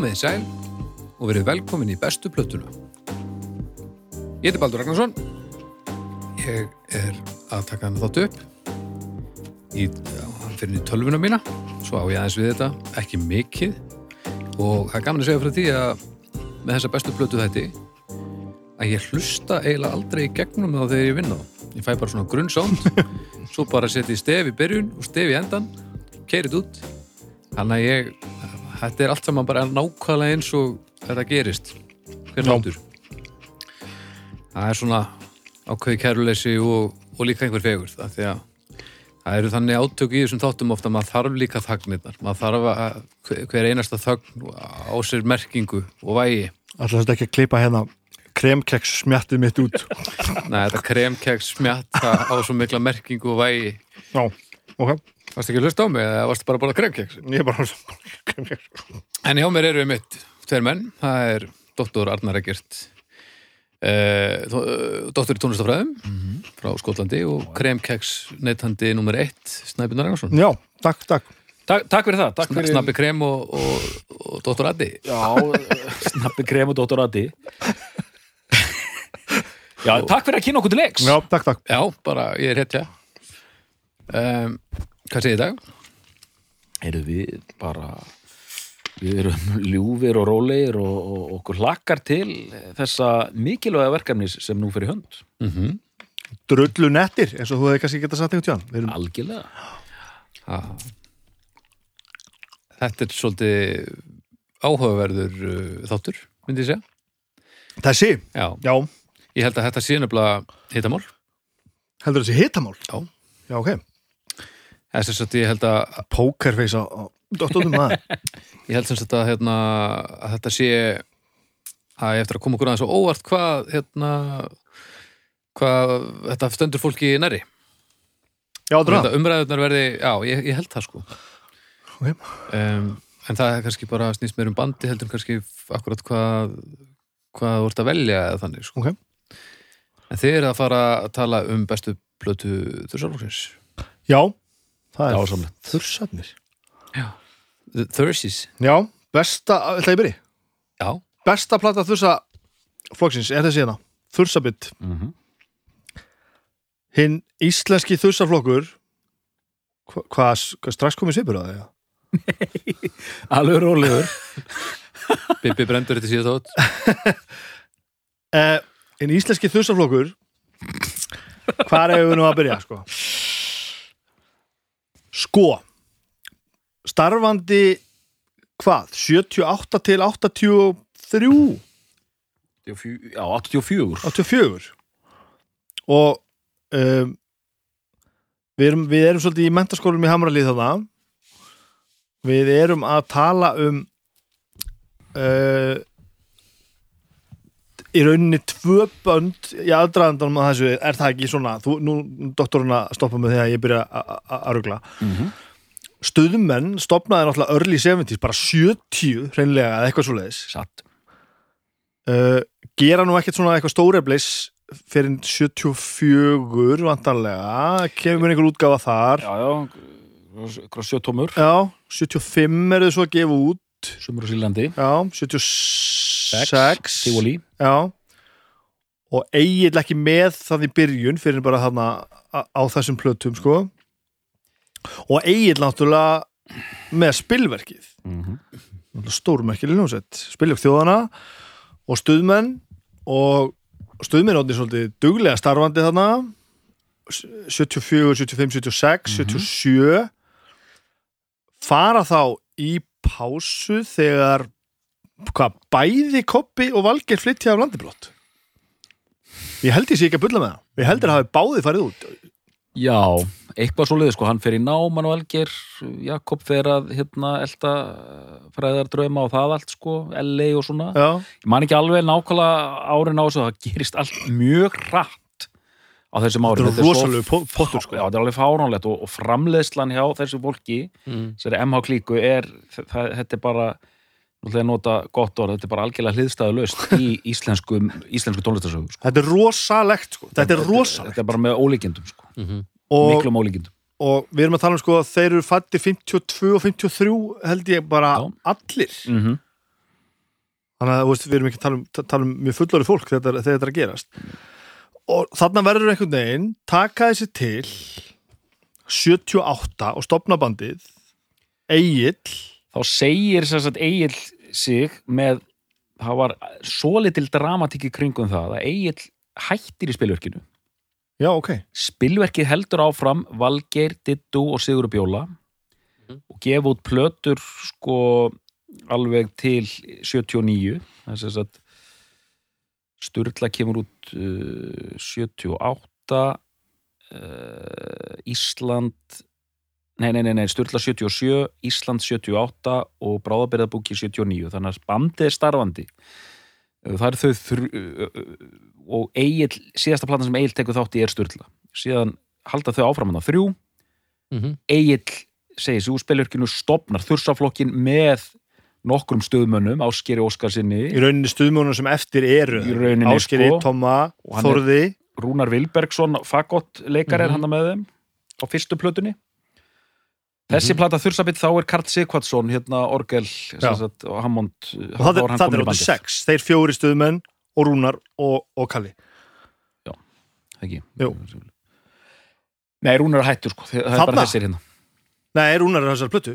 Komið þið sæl og verið velkomin í bestu plötuna. Ég heiti Baldur Ragnarsson. Ég er að taka hann þátt upp. Í, hann fyrir í tölvuna mína. Svo á ég aðeins við þetta, ekki mikið. Og það er gaman að segja frá því að með þessa bestu plötu þetta að ég hlusta eiginlega aldrei í gegnum þá þegar ég vinna þá. Ég fæ bara svona grunnsónd, svo bara setja í stef í byrjun og stef í endan, keirið út. Þannig að ég, þetta er allt saman bara nákvæmlega eins og þetta gerist. Hver náttúr. Það er svona ákveði kæruleysi og, og líka einhver fegur það að það eru þannig átök í þessum þáttum ofta að maður þarf líka þagnirnar. Maður þarf að hver- einasta þögn á sér merkingu og vægi. Alltaf þetta ekki að klippa hérna kremkeks smjattið mitt út. Nei, þetta kremkeks smjatta á svo mikla merkingu og vægi. Já, ok Varstu ekki að hlusta á mig eða varstu bara að borða kremkeks? Ég bara kremkeks En hjá mér eru mitt tveir menn. Það er doktor Arnar Egert eh, eh, doktor í tónlistafræðum frá Skotlandi og kremkeks neytandi nummer eitt Snæbjörn Ragnarsson Já, takk, takk. Takk, takk fyrir það, takk fyrir Snabbi krem og, og, og doktor Addi. Já, snabbi krem og dóttor Addi. Já, takk fyrir að kynna okkur til leiks. Já, takk, takk. Já, bara ég er hétja um, Hvað segir dag? Erum við bara Við erum ljúfir og rólegir og, og okkur hlakkar til þessa mikilvæga verkefnis sem nú fyrir hönd. Mm Drullu nettir, eins og þú hefði kannski getað sagt einhvern tján Við erum Algjörlega. Þetta er svolítið áhugaverður uh, þáttur, myndi ég segja. Þessi, Já, já, ég held að þetta sé nefnilega hitamál. Heldur þessi hitamál? Já. Já, ok Þess að ég held að Pókerfeis á doktornum maður ég held sem sagt að, hérna, að þetta sé að ég eftir að koma okkur aðeins á óvart hvað hérna hvað þetta stendur fólki næri Já, og drá þetta umræðunar verði, já, ég, ég held það sko Ok. um, en það er kannski bara snýst mér um bandi heldur kannski akkurat hvað hvað þú ert að velja eða þannig sko. Ok. en þið eru að fara að tala um bestu plötu þursálflokksins Já, það er Dásamlegt. þursarnir The Thursies Já, besta, ætla ég byrja já, Besta plata þursa flokksins er þessi hérna Þursabitt mm -hmm. Hinn íslenski þursaflokkur Hva, hvað, hvað strax komið svipur á það? Já? Alveg rólegur Bibi brendur þetta síðan þótt Eh, hinn íslenski þursaflokkur Hvar hefur við nú að byrja, sko? Sko Starfandi hvað? 78 til 83 Já, 84 84 og um, við, erum, við erum svolítið í mentaskólum í Hamralið þarna. Við erum að tala um uh, í rauninni tvö bönd í aðdraðandanum að þessu er það ekki svona, þú, nú doktorinn að stoppa með þegar ég byrja að- rugla. Mm -hmm. stuðmenn stopnaði náttúrulega early 70s bara 70 hreinlega eða eitthvað svo leiðis uh, gera nú ekkert svona eitthvað stóreflis fyrir 74 vantanlega, kemur einhver útgáfa þar. Já, já, ykkur sjötómur já, 75 eru þau svo að gefa út. Sumur á Sílandi já, 76 Tífóli já. Og eigill ekki með það í byrjun fyrir bara þarna á þessum plötum sko. Og eigill náttúrulega með spilverkið. Mm -hmm. stórmerkileg hljómsveit. Spiljöf þjóðana og stuðmenn og stuðmenn átni svolítið duglega starfandi þarna. 74, 75, 76 77 fara þá í pásu þegar hvað, bæði koppi og valgir flytja af landiblott ég held ég sé ekki að bulla með það. Ég heldur að hafi báði farið út. Já, eitthvað svo leiði sko, hann fer í náman og alger, Jakob fer að hérna elda fræðar drauma og það allt sko, LA og svona. Já, ég man ekki alveg nákvæmlega árin á þessu það gerist allt mjög hratt á þessum árin Þetta er rosalegu po- pottur, sko. Já, þetta er alveg fáránlegt og, og framleiðslan hjá þessu fólki mm. sem er MH klíku er það, þetta er bara, að nota gott orð, þetta er bara algjörlega hliðstæðu löst í íslensku, íslensku tónlistarsögu sko. þetta er rosalegt sko. þetta er rosalegt Þetta er bara með ólíkindum sko. og, miklum ólíkindum og við erum að tala um sko að þeir eru fættir 52 og 53 held ég bara Já. allir mm -hmm. þannig að þú veist, við erum ekki að tala um, ta- tala um mjög fullori fólk þegar, þetta er að gerast og þarna verður einhvern veginn taka þessi til 78 og stopna bandið Egil þá segir sem sagt Egil sig með það var svo litil dramatík í kringum það að Egil hættir í spilverkinu. Já, ok, spilverkið heldur áfram Valgeir, Dittu og Sigur Bjóla og gefa út plötur sko alveg til 79 það er sem sagt Sturla kemur út uh, 78 uh, Ísland nei, nei, nei, nei, Sturla 77 Ísland 78 og Bráðabirðabúki 79 þannig að bandið er starfandi. Það er þau þrjú og Egil, síðasta platan sem Egil tekur þátt í er Sturla. Síðan halda þau áfram hann á þrjú. Mhm. Egil segir sig úr spilurkinu stopnar þursaflokkin með nokkrum stöðmönnum Áskeri Óskarsinni. Í rauninni stuðmjónum sem eftir eru. Áskeri, er- Þorði Rúnar Vilbergsson, fagott leikar er Mhm. hann með þeim á fyrstu plötunni þessi plata þursabitt þá er Karl Sigvatsson hérna Orgel Já. sagt, og Hammond og það, er- það er áttu sex, þeir fjóri stuðmenn og Rúnar og, og Kalli. Ekki. Jú. Nei, Rúnar er hættur sko, það er bara Þarna? þessir hérna. Nei, Rúnar er þessar plötu,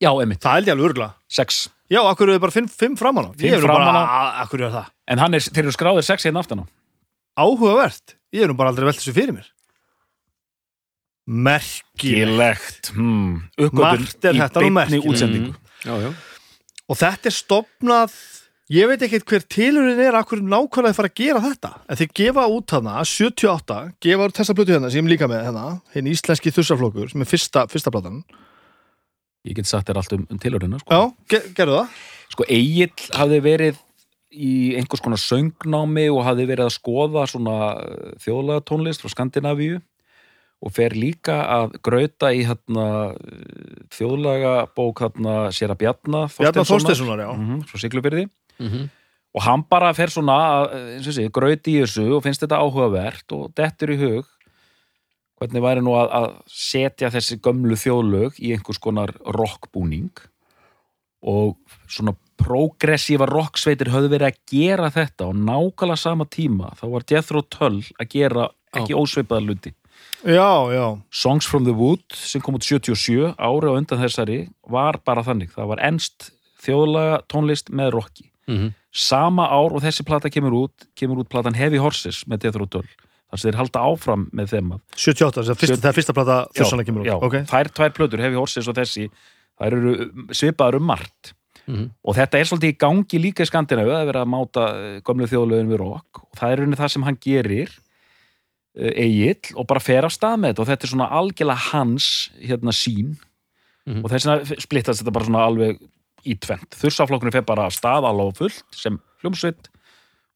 Já, emitt, það held ég alveg örgla sex. Já, akkur eru bara fimm, fimm framan á? Fimm Ég er nú framan bara, á. "A- akkur eru það? En hann er, þeir eru skráðir sex hérna aftan á. Áhugavert, ég er nú bara aldrei velt þessu fyrir mér Merkilegt hmm. Margt er þetta nú merkilegt. já. Og þetta er stopnað Ég veit ekkert hver tilurinn er Akkur nákvæmlega þið fara að gera þetta En þið gefa út hana, 78 Gefa út þessa plötu hérna sem ég er líka með hérna Hinn íslenski þursaflokkur sem er fyrsta, fyrsta platan Ég get sagt þér allt um, um tilhöruna sko. Já, ge gerðu það sko Egil hafði verið í einhvers konar söngnámi og hafði verið að skoða svona þjóðlega tónlist frá Skandinavíu og fer líka að grauta í hérna þjóðlega bók hérna Sér að Bjarna Bjarnar Þorsteinssonar, já. Mm frá Siglufyrði Mhm. og hann bara fer svona að, eins og sé, grauti í þessu og finnst þetta áhugavert og dettur í hug hvernig væri nú að, að setja þessi gömlu þjóðlög í einhvers konar rockbúning og svona progressífa rocksveitir höfðu verið að gera þetta og nákvæmlega sama tíma. Þá var Jethro Tull að gera ekki ósveipaða hluti Já, já, Songs from the Wood sem kom út 77 ári á undan þessari var bara þannig, það var enst þjóðlaga tónlist með rocki Mhm. sama ár og þessi plata kemur út kemur út platan Heavy Horses með Jethro Tull þar sem þeir halda áfram með þeim að 78, það er fyrsta, það er fyrsta plata þursana kemur út. já, Ok, þær tvær plötur, Heavy Horses og þessi þær eru svipaðar um margt. Mhm. og þetta er svolítið í gangi líka í Skandinavíu að vera að máta eh, gömlu þjóðlögin við rock. Og það er rauninni það sem hann gerir eigill og bara fer af stað með þetta og þetta er svona algjörlega hans hérna sín Mhm. og þess vegna splittast þetta bara svona alveg í tvent. Þursaflokkurinn fer bara af stað alveg fullt sem hljómsveit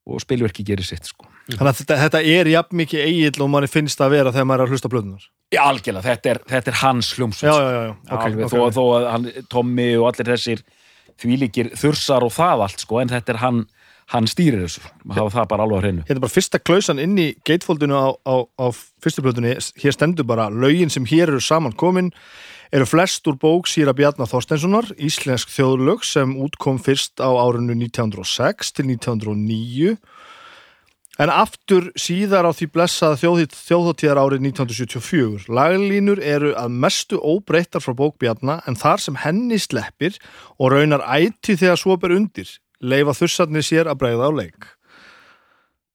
og spilverki gerir sitt sko. þannig að þetta, þetta er jafn mikið eigill og manni finnst að vera þegar maður er að hlusta blöðunar Já, algjörlega, þetta er, þetta er hans hljómsveit Já, sko. já, já, já, ok, alveg, ok, þó, ok. þó að hann, Tommy og allir þessir þvílíkir þursar og það allt sko, en þetta er hann, hann stýrir þessu. Maður hafa það bara alveg á hreinu. Hérna er bara fyrsta klausan inn í gatefoldinu á, á, á fyrstu blöðunni, hér stendur bara lögin sem hér eru saman komin eru flest úr bók Sýra Bjarnar Þorsteinssonar, íslensk þjóðlög sem útkom fyrst á árinu 1906 til 1909 en aftur síðar á því blessaða þjóðhóttíðar árið 1974. Laglínur eru að mestu óbreyttar frá bók Bjarnar en þar sem henni sleppir og raunar æti þegar svo ber undir leifa þursarnir sér að breyða á leik.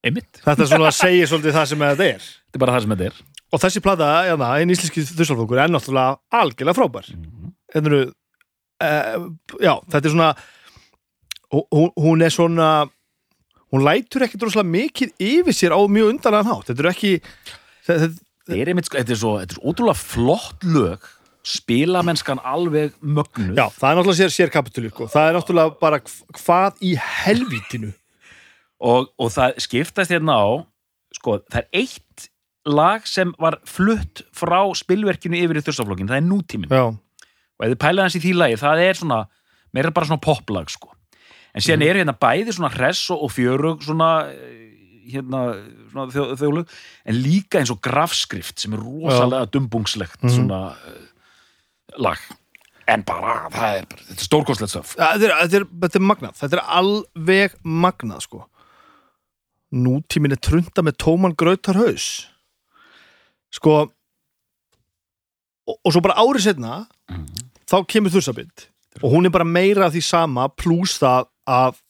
einmitt, Þetta er svona að segja svolítið það sem þetta er. þetta er bara það sem þetta er Og þessi plata, hérna, einn íslenski þursalfókur er náttúrulega algjörlega frábær. Þetta eru, uh, já, þetta er svona, hún, hún er svona, hún lætur ekki droslega mikið yfir sér á mjög undanlegan hátt. Þetta eru ekki, þetta, þetta er einmitt, sko, þetta er svo, þetta er svo ótrúlega flott lög spilamennskan alveg mögnuð já, það er náttúrulega sér, sér kapitúli, sko. Það er náttúrulega bara hv- hvað í helvítinu. og, og það skiptast hérna á sko, það er eitt lag sem var flutt frá spilverkinu yfir í þursaflokkin, það er nútíminn Já, og ef þið pælið hans í því lagi, það er svona meira bara svona poplag sko en síðan eru hérna bæði svona hress og, fjörug svona eh, hérna svona þjó, þjóðlug, en líka eins og grafskrift sem er rosalega dumbungslegt Mhm. svona uh, lag. En bara, það er, þetta er stórkostlegt stöf þetta er, þetta, er, þetta er magnað. Þetta er alveg magnað sko. Nútímin er trunda með tóman grautarhaus. Sko og, og svo bara árið setna þá kemur þursabind og hún er bara meira af því sama pluss það að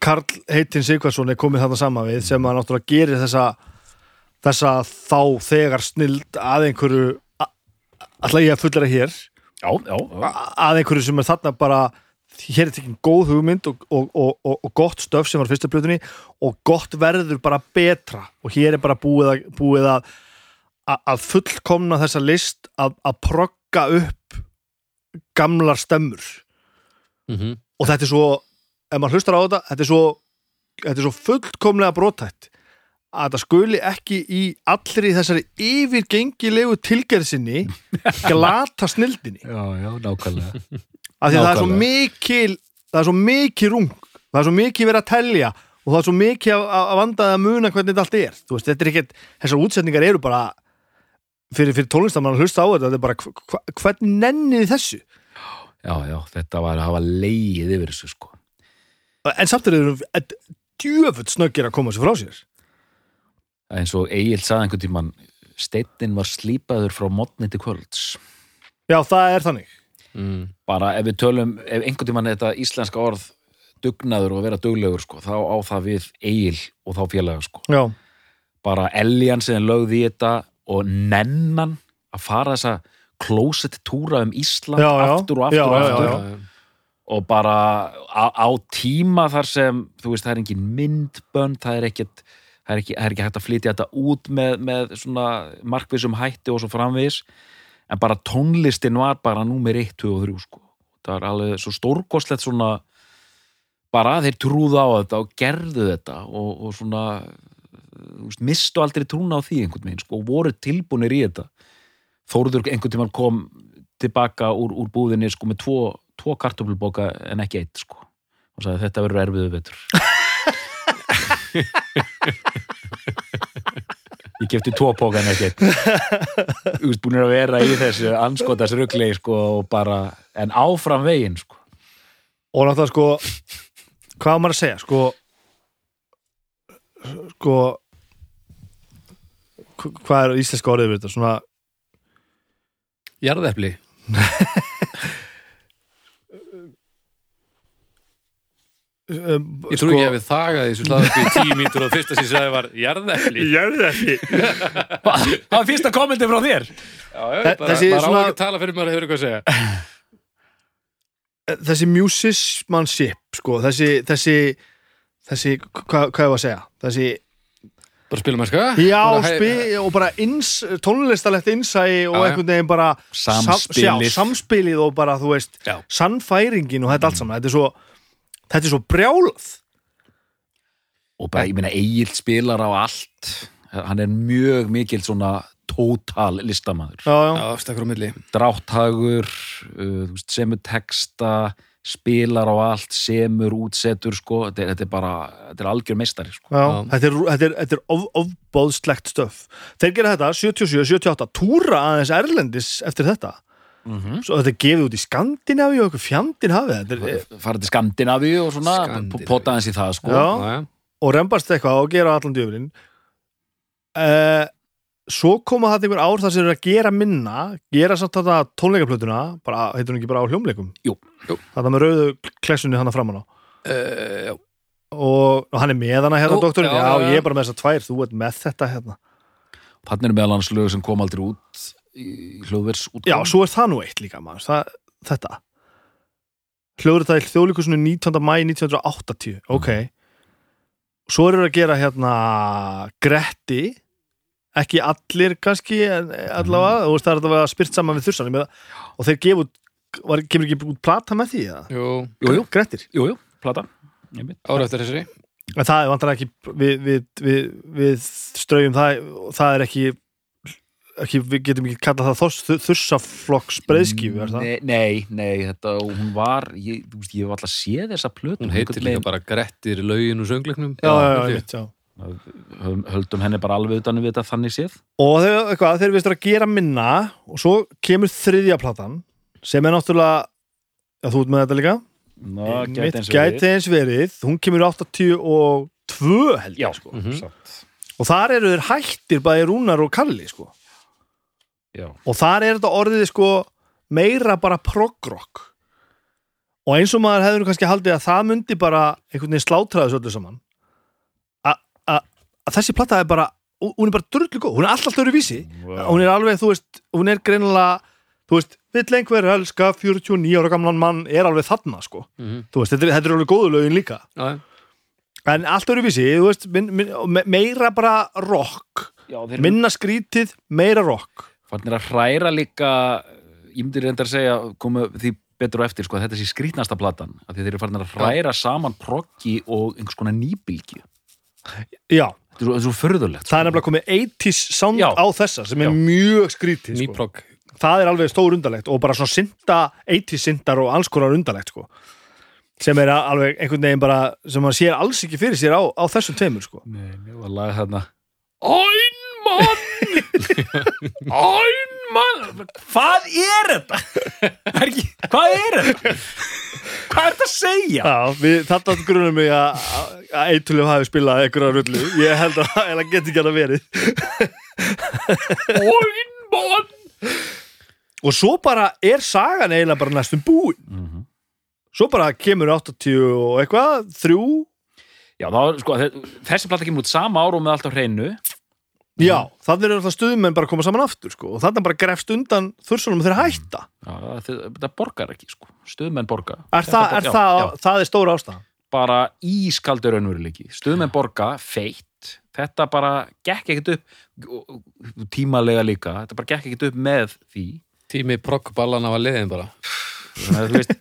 Karl heitin Sigvarsson er komið þarna sama við sem að náttúrulega gerir þessa þessa þá þegar snild að einhverju a- ætla ég að fullera hér? Já, já, að einhverju sem er þarna bara hér er tekin góð hugmynd og, og, og, og, gott stöf sem var fyrsta plötunni og gott verður bara betra. Og hér er bara búið að, búið að, að, fullkomna þessa list að, að progga upp gamlar stemmur. Mm og þetta er svo, ef maður hlustar á þetta þetta er svo, þetta er svo fullkomlega brotætt að þetta skuli ekki í allri þessari yfirgengilegu tilgerðsinni glata snildinni. Já, já, nákvæmlega. Af því að það er svo Nákvæmlega. mikil það er svo mikil rung það er svo mikil verið að telja og það er svo mikil að, að vandaði að muna hvernig þetta allt er. Þú veist, þetta er ekkert, þessar útsetningar eru bara fyrir, fyrir tónlistamann að hlusta á þetta þetta er bara, hva- hva- hvernig nennið þið þessu? Já, já, þetta var að hafa leið yfir þessu sko. En samt er þetta djöfull snöggir að koma sér frá sér eins og Egil sagði einhvern tímann steinnin var slípaður frá modni til kvölds já, það er þannig mm. bara ef við tölum, ef einhvern tímann þetta íslenska orð dugnaður og vera duglegur sko, þá á það við Egil og þá félaga sko já, bara Eljan sem lögði í þetta og nennan að fara þessa closet túra um Ísland Já, já. aftur og aftur Já, og já, aftur já. og bara á, á tíma þar sem þú veist það er engin myndbönd það er ekkert það er ekki, það er ekki hægt að flytja þetta út með, með svona markvissum hætti og svo framvegis en bara tónlistin var bara númer 1, 2 og 3 sko. það var alveg svo stórkostlegt svona bara þeir trúðu á þetta og gerðu þetta og, og svona veist, mistu aldrei trúna á því einhvern veginn sko, og voru tilbúnir í þetta Þórður einhvern tímann kom tilbaka úr, úr búðinni sko, með tvo, tvo kartöflubóka en ekki eitt sko. og sagði þetta verður erfiðu vetur ég en ekki eitt þú veist búinir að vera í þessu anskotas rugli sko, og bara, en áfram veginn sko. og náttúrulega sko hvað maður að segja sko sko hv- hvað er íslenska orðið við þetta? Svona Jarðepli um, Ég trú ekki að við þagaði þessu hlaðu upp í tíu mínútur og fyrsta sem ég sagði var jarðepli jarðepli það var fyrsta kommenti frá þér? Já, já, bara, þessi á svona- ekki að tala fyrir maður hefur eitthvað að segja. Þessi musismanship sko, þessi þessi, þessi hvað, hvað er að segja? Þessi, Bara spilum að ska já, spi, og bara ins, tónlistalegt innsæi og einhvern veginn bara Samspilið. sam, já, samspilið og bara, þú veist Já. sannfæringin og þetta allt saman. Þetta er svo, þetta er svo brjálað. Og bara, ég meina, Egil spilar á allt. Hann er mjög mikil svona tótal milli. Drátthagur uh, semur texta spilar á allt, semur útsetur sko, þetta er, þetta er bara þetta er algjör meistari sko. já. Þetta er, þetta er, þetta er of, ofbóðslegt stöf. Þeir gera þetta 77, 78 túra aðeins erlendis eftir þetta svo þetta er gefið út í Skandinavíu og eitthvað fjandinn hafið þetta er, farið til Skandinavíu og svona hans í það sko. Já. Og rembast eitthvað og gera allan djöfulinn uh, svo koma þetta einhver ár þar sem eru að gera minna gera samt þetta tónleikaplötuna bara, heitur hún ekki bara á hljómleikum Jú. Jú. þetta með rauðu klessunni hana framan á Eh, já. og, og hann er með hana hérna Jú, doktorinn, já, já, já, já. ég er bara með þessar tvær þú ert með þetta hérna þannig er meðal hans lög sem kom aldrei út út já, svo er það nú eitt líka maður. Það, þetta. Í þjóðlíkusinu 19. mæ 1980, ok. Svo eru að gera hérna Gretti. Ekki allir kannski en allavega, þú veist það er að spyrt saman við þursan og þeir gefa út var, kemur ekki út plata með því eða? Jú, Jú, jú. Grettir. Jú, jú, plata. Ára eftir þessari. En það er vantar ekki við, við, við, við ströjum það það er ekki, ekki við getum ekki kallað það þoss, þursaflokks breyðskífu er það? Nei, nei, nei, þetta, hún var ég, þú veist, ég hef alltaf séð þessa plötu Hún heitir líka bara Grettir laugin og söngleiknum Já, já, já, ég. einmitt, já. Höldum- henni bara alveg utan við þetta þannig séð og þeir, eitthvað, þeir veist að gera minna og svo kemur þriðja platan sem er náttúrulega já, þú ert með þetta líka Ná, gæti eins og gæti eins verið, hún kemur 82 held ég Já, sko. Mhm. satt. og þar eru þeir hættir bæði Rúnar og Kalli sko. Já. og þar er þetta orðið sko meira bara prog-rock. Og eins og maður hefur kannski haldið að það myndi bara einhvern veginn slátraði svo öllu saman a- a- að þessi platta er bara hún er bara drullu góð, hún er alltaf öru vísi hún er alveg, þú veist, hún er greinilega þú veist, vill einhver elska 49 ára gamlan mann er alveg þarna sko, Mhm. þú veist, þetta er, þetta er alveg góðu lögin líka. Já, já. en allt öru vísi, þú veist min, min, me- meira bara rock. Já, minna skrítið, meira rock fannir að hræra líka ég myndi reyndar að segja komu því betur á eftir sko, að þetta sé skrítnasta platan af því þeir eru farin að hræra saman proggi og einhvers konar nýbylgi já, þetta er svo, svo förðulegt það er nefnilega komið 80s sound Já. á þessa sem er Já. mjög skrítið sko. Nýprogg það er alveg stór undarlegt og bara svona synda 80s syndar og alls konar undarlegt sko. sem er alveg einhvern veginn bara sem maður sér alls ekki fyrir sér á, á þessum tveimur sko. Nei, var að laga þarna Einmann Einmann Hvað er þetta? Er ekki, hvað er þetta? Hvað er þetta að segja? Já, við, þetta grunum mig að að Eitulef hafi spilað einhverja rullu ég held að það geti ekki að verið Einmann og svo bara er sagan eiginlega bara næstum búin Mhm. svo bara kemur 80 og eitthvað þrjú, Já, þá, sko, þe- þessi plata kemur út sama árum með allt á hreinu já, þannig er það stuðmenn bara að koma saman aftur sko, og þannig bara grefst undan þursunum þeir hætta. Já, það, það borgar ekki, sko Stuðmenn borga. Er, það, er já, það, já. það er stóra ástæðan? Bara ískaldur raunveruleiki Stuðmenn borga, feitt Þetta bara gekk ekkert upp tímalega líka Þetta bara gekk ekkert upp með því. Tími proggballana var liðin bara. Þannig að veist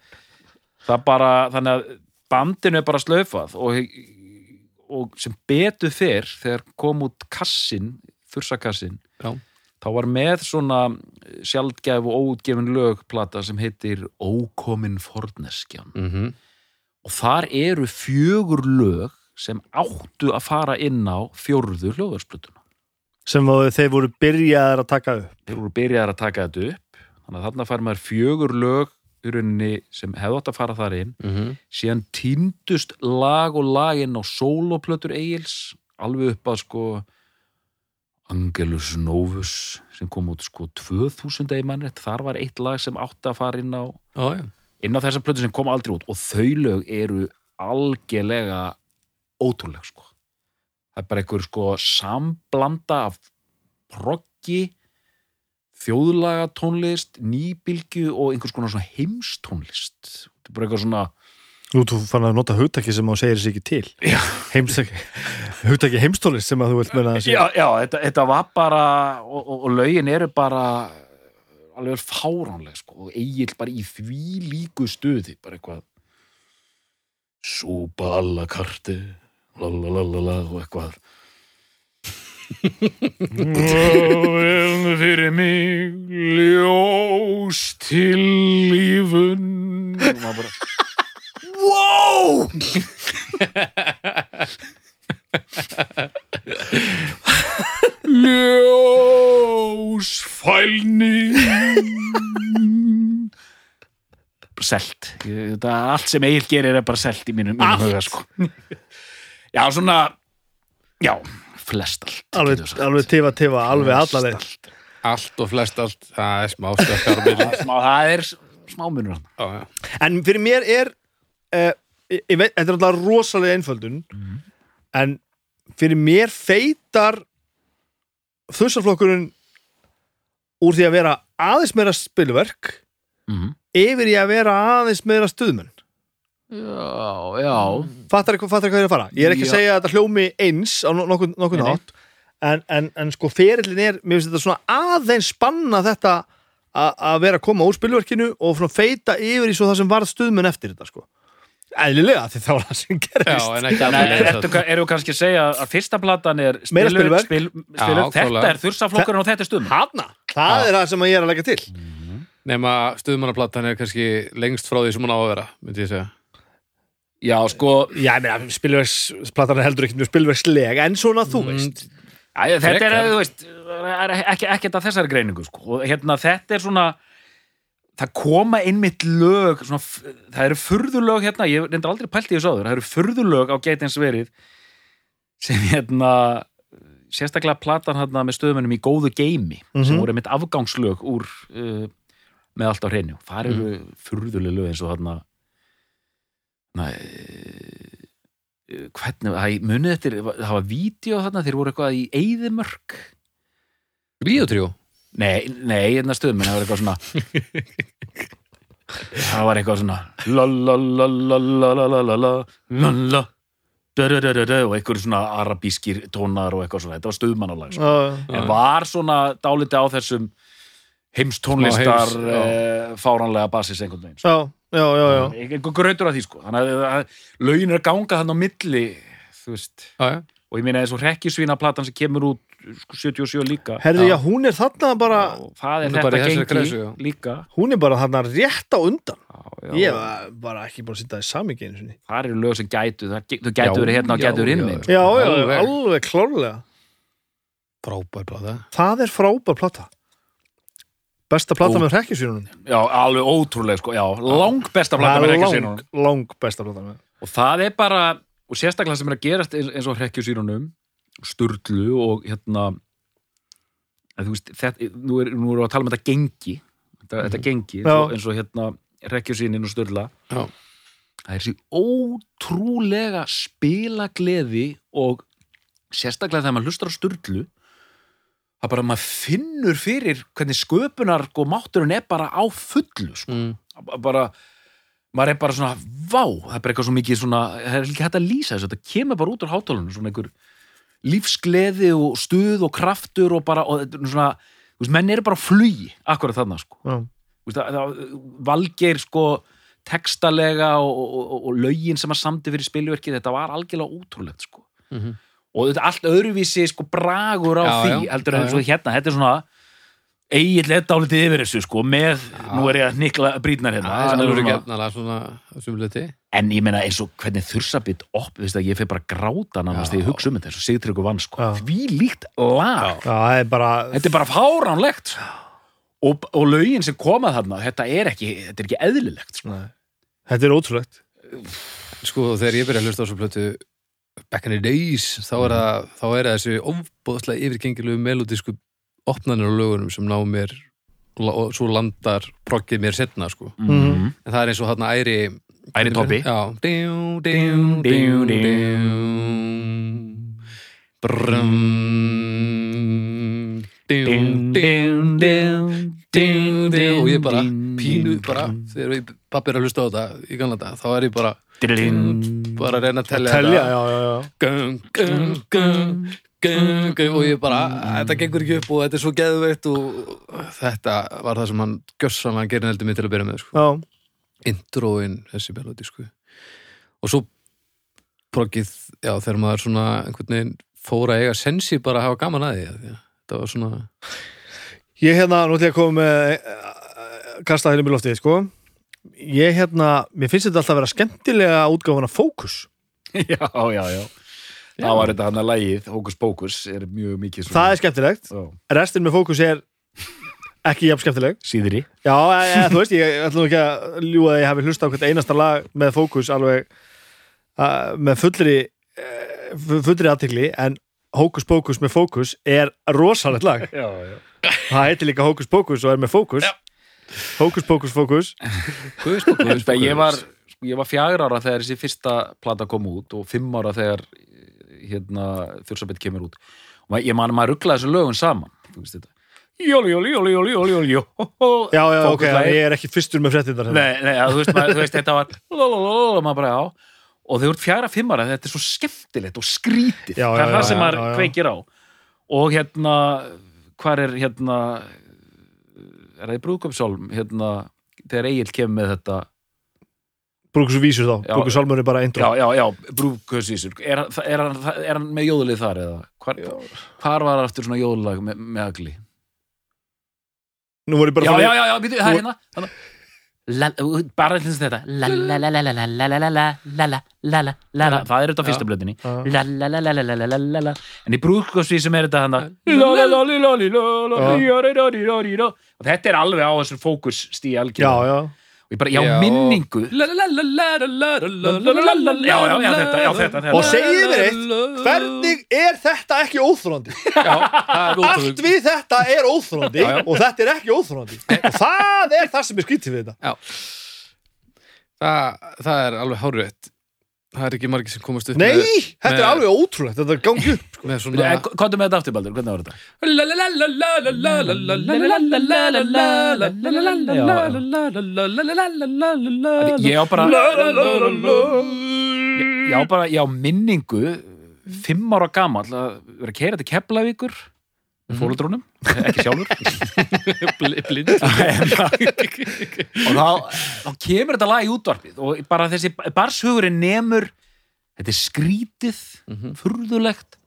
það bara, þannig að bandinu er bara slaufað og, og sem betur fyrr þegar kom út kassin, þursakassin Já. þá var með svona sjaldgæf og óutgefin lögplata sem heitir Ókomin Forneskjan. Mm og þar eru fjögur lög sem áttu að fara inn á fjórðu hljóðarsplutuna sem að þeir voru byrjaðar að taka upp. Þeir voru byrjaðar að taka þetta upp. Þannig að þarna fær maður fjögur lög í rauninni sem hefði átt að fara þar inn. -hmm. síðan týndust lag og laginn á sóloplötur Egils alveg upp að sko Angelus Novus sem kom út sko 2000 eða mannrétt, þar var eitt lag sem átti að fara inn á, Já, já. inn á þessa plötu sem kom aldrei út. Og þau lög eru algjörlega ótrúleg sko. Það er bara einhver sko samblanda af proggi þjóðlaga tónlist nýbylgju og einhvers konar svona heimstónlist. Þetta er bara eitthvað svona Nú, þú fann að nota hugtaki sem á segir sér ekki til. Heimstaki, hugtaki heimstólist sem að þú vilt meina að sé já, já þetta, þetta var bara og, og, og lögin eru bara alveg fáránleg sko og eigil bara í því líku stuði bara eitthvað súpa alla karti lalalala og eitthvað Vel fyrir mig ljós til lífun. Og maður bara Wow! Ljósfælni. Selt. Ég- Þetta allt sem Egil gerir er bara selt í mínum, mínum huga sko. Já, svona Já, flest allt alveg, alveg tifa tifa, alveg allaleg allt. Allt og flest allt, það er smá. Smá, það er smámunur hann Já, já. En fyrir mér er uh, ég, ég veit, þetta er alltaf rosalega einföldun en fyrir mér feitar þussaflokkurinn úr því að vera aðeins meira spilverk mm. yfir í að vera aðeins meira stuðmenn Já, já. Fattar ekki hvað ég er að fara? Ég er ekki að Já. segja að þetta hljómi eins á nokkur nátt en, en, en sko ferillin er mér finnst þetta svona aðeins spanna þetta að vera að koma úr spilverkinu og svona feita yfir í svo það sem varð stuðmenn eftir þetta sko. Eðlilega því þá var það sem gerist Já, en ekki Nei, alveg ertu, eru kannski að segja að fyrsta platan er spilur, spilverk. spil, spilur, Já, þetta er þursaflokkurinn og þetta er stuðum Hanna, það Já. er það sem ég er að leggja til. Nema stuðmannaplattan er kannski lengst frá því sem hún á að vera, myndi ég segja. Já, sko, Já, ég meina, spilverksplatan er heldur ekki mjög spilverksleg en svona þú veist Æ, þetta er, þú veist, er ekki, ekki þetta þessari greiningu, sko. Og hérna, þetta er svona, það koma einmitt lög svona, það eru furðulög hérna ég reyndar aldrei pælt í þessu áður, það eru furðulög á geitins verið sem hérna sérstaklega platan hérna með stöðumennum í góðu geimi sem Mhm. voru einmitt afgangslög úr uh, með allt á hreinu það eru mm. furðuleg lög eins og hérna na, hvernig, það munið eftir það var vídeo þarna, þeir voru eitthvað í eyðimörk Ríotríó Nei, nei, hérna stöðum það var eitthvað svona það var eitthvað svona la la la la la la la la la la la da da da da da og eitthvað svona arabískir tónar og eitthvað svona, þetta var stöðmannalag sko. Já, en var svona dálítið á þessum heimstónlistar heims, eh, fáranlega basis einhvern veginn sko. Já, já, já, já. einhver grötur af því sko. Þannig að- að lögin er að ganga þannig á milli þú veist, Já, já. Og ég meina eins og hrekkjusvínaplatan sem kemur út sko, 77 líka. Herði, Já. já, hún er þarna bara það er Hún er bara í þetta gengi líka. Hún er bara þarna rétt á undan. Já, já. ég var bara ekki búin að sitja í samíki einu sinni. Það eru lög sem gætu það þau gætu verið hérna og gætu verið hinn já, já, já, Alveg. alveg klárlega. Frábær blada það er frábær plata besta plata Ó. með hrekkjusýrunum já, alveg ótrúlega sko, já, lang besta plata með hrekkjusvínunum lang, lang besta plata með og það er bara, og sérstaklega sem er að gerast eins og hrekkjusvínunum sturlu og hérna þú veist, þetta, nú, er, nú erum við að tala um þetta gengi þetta, þetta gengi, Já. eins og hérna hrekkjusvínin og sturla Já. það er sér ótrúlega spilagleði og sérstaklega þegar maður hlustar á sturlu það bara maður finnur fyrir hvernig sköpunar og mátturinn er bara á fullu sko. mm. bara maður er bara svona, vá, það er bara eitthvað svo mikið svona, það er ekki hægt að lýsa þessu þetta kemur bara út úr hátálunum, svona einhver lífsgleði og stuð og kraftur og bara, og þetta er svona veist, menn eru bara flugi, akkurat þarna sko. Þú veist, það, það, valgeir sko textalega og, og, og, og lögin sem að samdi fyrir spilverkið, þetta var algjörlega ótrúlegt sko. Mhm. Og þetta er allt öðruvísi sko bragur á Já, því, já, heldur já, en svo hérna, þetta er svona eigill leta álítið yfir þessu sko, með, nú er ég að nikla brýtnar hérna, Það er alveg svona- getnalega svona sumluti En ég meina eins og hvernig þursabitt opp, veist að ég fyrir bara gráta Já. þegar ég hugsa um þetta eins og Sigtryggur vann sko. Já. Því líkt lag. Já, það er bara Þetta er bara fáránlegt. Og, og lögin sem komað þarna, þetta er ekki, þetta er ekki eðlilegt. Sko. Þetta er ótrúlegt Sko þegar ég byrja að hlusta á svo plötu back in the days þá er það, þá er það þessi ofbóðslega yfirgengilegu melodísku opnanir á lögunum sem ná mér og svo landar proggið mér setna sko. Mm. en það er eins og þarna æri Æri Tobbi. Já Djú, djú og ég bara pínu bara þegar ég pappi er að hlusta á þetta í gamla dag þá er ég bara bara að reyna að Telja, þetta. og ég bara, þetta gengur ekki upp og þetta er svo geðveitt og þetta var það sem hann gjössanlega gerir heldur mig til að byrja með sko. Já, introin þessi melodi sko. og svo progið, já, þegar maður svona einhvern veginn fór að eiga sensi bara að hafa gaman að því, að þetta var svona ég hérna, nú ætlum ég að koma með uh, kasta hérna í loftið, sko Ég hérna, mér finnst þetta alltaf að vera skemmtilega útgáfana fókus Já, já, já. Það var þetta hann að lægið, Hókus Pókus, er mjög mikið svona. Það er skemmtilegt, Já. restin með fókus er ekki jafn skemmtileg Síðri. Já, e, e, þú veist, ég ætlum ekki að ljúga að ég hafi hlusta á hvert einasta lag með fókus alveg uh, með fullri uh, fullri aðtikli, en Hókus Pókus með fókus er rosalegt lag Já, já. Það heitir líka Hókus Pókus og er með fókus. Hókus Pókus Fókus. Guðs, guðs, Þetta, ég var, var fjagur ára þegar þessi fyrsta plata kom út og fimm ára þegar hérna, Þursabett kemur út. Og ég man að maður rugglaði þessu lögun saman. Þú veist þetta. Jóli, jóli, jóli, jóli, jóli, jóli, jóli Já, já, ok, ég er ekki fyrstur með fréttinnar hérna. Nei, nei, já, þú veist, maður, þú veist, þetta var lalalala, maður bara, já. Og þegar þú ert fjagra fimm ára, þetta er svo skemmtilegt og skrítið, það er það sem maður kveikir á. Og hérna hvar er hérna er það í brúðköpsálm hérna, þegar Egil kemur með þetta? Brúkus vísur þá, Salmur er bara intro. Já, já, já, brúðköpsvísur er, er, er hann með jóðlið þar eða? Hvar, hvar var aftur svona jóðlag með, með agli? Nú voru ég bara já, já, já, já, býtu, það er hérna. La, bara eins og þetta það er þetta á fyrsta blöðinni en í brúkosvi sem er þetta og þetta er alveg á þessum fókusstíi algjörðu og ég bara, já, minningu já, já, já, þetta, já, þetta, Og segið mér eitt, hvernig er þetta ekki er Allt við þetta er já. og þetta er ekki óþrólandi og það er það sem er skrítið við þetta það, það er alveg hárétt Það er ekki margir sem komast upp Nei, með, þetta er með- alveg ótrúlegt þetta er gangi upp sko. með svona er með þetta aftur, Baldur? Hvernig var þetta? Ég á bara Ég á bara, ég á minningu fimm ára gamall að vera að keira til Keflavíkur með fóruldrúnum, ekki sjálfur. Blind. Og þá, þá kemur þetta lag í útvarpið og bara þessi barshugurinn nemur þetta er skrítið Mhm. furðulegt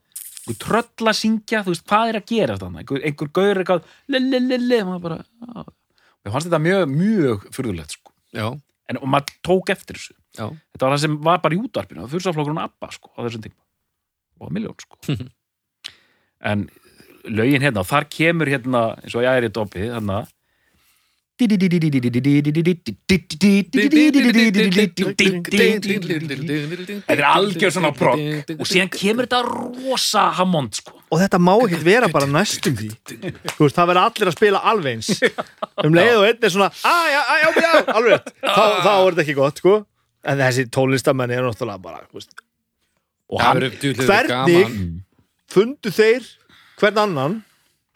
einhver tröll að syngja, þú veist, hvað er að gera þannig, einhver, einhver gaur eitthvað lelelele, maður bara mér fannst þetta mjög, mjög furðulegt sko. En og maður tók eftir þessu. Já, þetta var það sem var bara í útvarpinu fyrsaflokkurinn Abba sko, á þessum tíma. Og miljón sko. En lögin hérna, og þar kemur hérna eins og ég er í dopi þarna. Þetta er algjör svona brogg og síðan kemur þetta rosa hammond sko. Og þetta má ekkert vera bara næstum því. Þú veist, það verða allir að spila alveg eins. Um leið og einn er svona að já, að, já, já, alveg þá, er þetta ekki gott, sko. En þessi tólistamenni er náttúrulega bara og hann, verður hvernig- fundu þeir hvern annan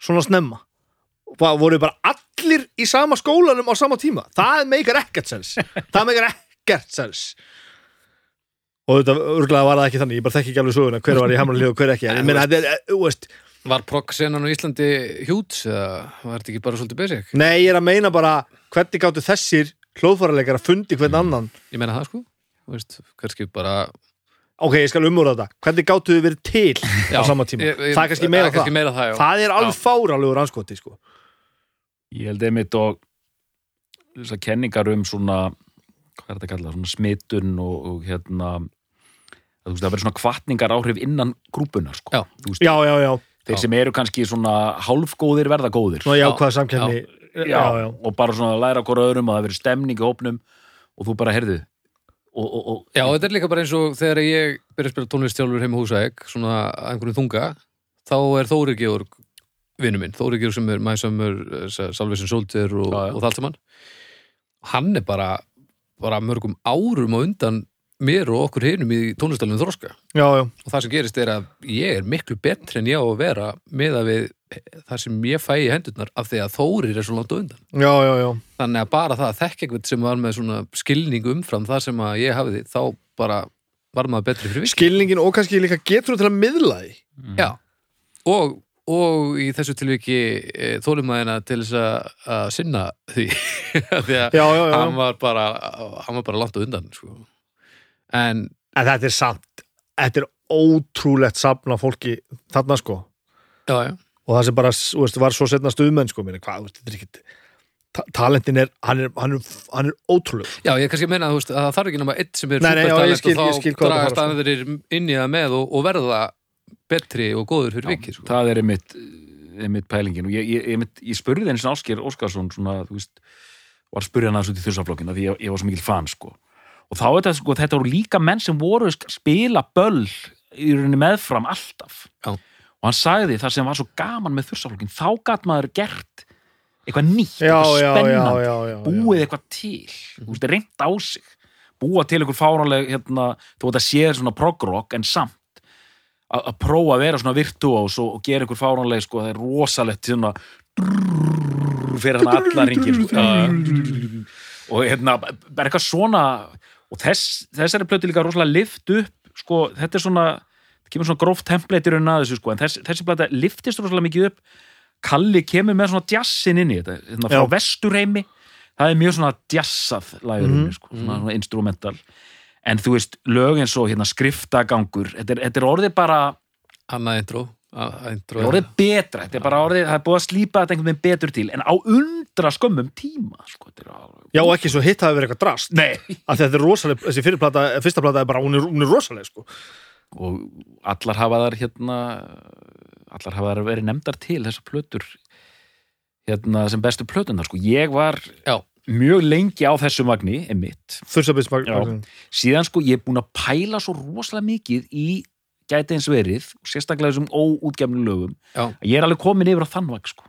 svona snemma? Og bara, voru bara allir í sama skólanum á sama tíma? Það meikar ekkert sens. Það meikar ekkert sens. Og þetta örglega var það ekki þannig. Ég bara þekki ekki alveg söguna hver var í hamralið og hver ekki. En ég meina þetta er, þú veist. Var progg-senan á Íslandi hjúts eða var þetta ekki bara svolítið basic? nei, ég er að meina bara hvernig gáttu þessir hljóðfæraleikar að fundi hvern annan? Ég meina það sko. Veist, kannski bara ok, ég skal umúra þetta, hvernig gáttu þið verið til Já, á sama tíma, ég- ég- það er kannski meira það, meira það, það er alveg fáralegur anskoti sko. ég held einmitt og þessar kenningar um svona hvað er þetta að kalla, svona smitun og, og hérna að þú veist, það verður svona kvartningar áhrif innan grúpuna sko. Já. Já, já, já, þeir sem eru kannski svona hálfgóðir verða góðir. Svona jákvæða samkenni já, já, já. og bara svona að læra hvora öðrum og það verður stemning í hópnum og þú bara heyrðu og, og, og, Já, þetta er líka bara eins og þegar ég byrja að spila tónlistjálfur heim á húsæk svona að einhverjum þunga þá er Þóri Georg vinnu minn, Þóri Georg sem er My Summer, Salvation Soldier og, og það allt saman. Hann er bara, bara mörgum árum á undan mér og okkur hinum í tónlistalunum þroska. Já, já. og það sem gerist er að ég er miklu betri en ég á að vera með að við það sem ég fæ í hendurnar af því að Þórir er svo langt undan. Já, já, já. þannig að bara það að þekka eitthvað sem var með svona skilning umfram það sem að ég hafiði þá bara var maður betri fyrir vikið. Skilningin og kannski líka getur til að miðla því? Já, og, og í þessu tilviki e, þólumæðina til þess að, að sinna því. Því að já, já, já. hann var bara hann var bara langt undan sko. en en þetta er samt þetta er ótrúlegt safna fólki þarna sko. Já, já, og það sem bara þú veist, var svo setna stuðmenn sko minni, hvað, þú veist, þetta er ekki ta talentin er, hann er, hann er, hann er ótrúleg já, ég kannski meina þú veist, að það þarf ekki nema eitt sem er supertalent og ég skil þá dragast aðeins inn í það með og, og verða betri og góður fyrir vikið sko. það er einmitt, einmitt pælingin og ég, ég, einmitt, ég spurði eins og Ásker Óskarsson svona, þú veist, var að spurja hann aðeins út í þursaflokkina því ég, ég var svo mikil fan sko. og þá er þetta, sko, þetta voru líka menn sem voru að spila böll í rauninni meðfram alltaf Já. Og hann sagði það sem var svo gaman með þursaflokkin, þá gat maður gert eitthvað nýtt, já, eitthvað já, já, já, búið eitthvað til, þú veist, reynt á sig. Búa til einhver fáranleg hérna, þú veit að sé svona prog-rock en samt að prófa að vera svona virtuós og, og gera einhver fáranleg sko, það er rosalegt svona fyrir hann allar ringir sko. og hérna bara eitthvað svona og þess, þessari plötu líka rosalega lift upp sko, þetta er svona það kemur svona gróft template í raunin að þessu sko, en þess, þessi plata liftist rosalega mikið upp. Kalli kemur með svona jazzin inn í þetta hérna, frá Já. vesturheimi. Það er mjög svona jazzað lagurinn, Mhm. sko, svona, svona instrumental. En þú veist, lög eins og hérna, skriftagangur, þetta er, þetta er orðið bara annað intro, að, er orðið betra, þetta er bara orðið það er búið að slípa þetta einhvern veginn betur til en á undra skömmum tíma sko, er já, og ekki svo hitt hafi verið eitthvað drast. Nei, að þetta er rosaleg, þessi fyrirplata, fyrsta plata er bara, hún er, hún er rosaleg sko og allar hafa þar hérna allar hafa þar verið nefndar til þessar plötur hérna sem bestu plötunar sko. ég var Já. mjög lengi á þessu magni einmitt, Þursabitsmagn Já. síðan sko ég er búin að pæla svo rosalega mikið í gæti eins verið, sérstaklega þessum óútgefnu lögum, Já. ég er alveg komin yfir á þann vag sko.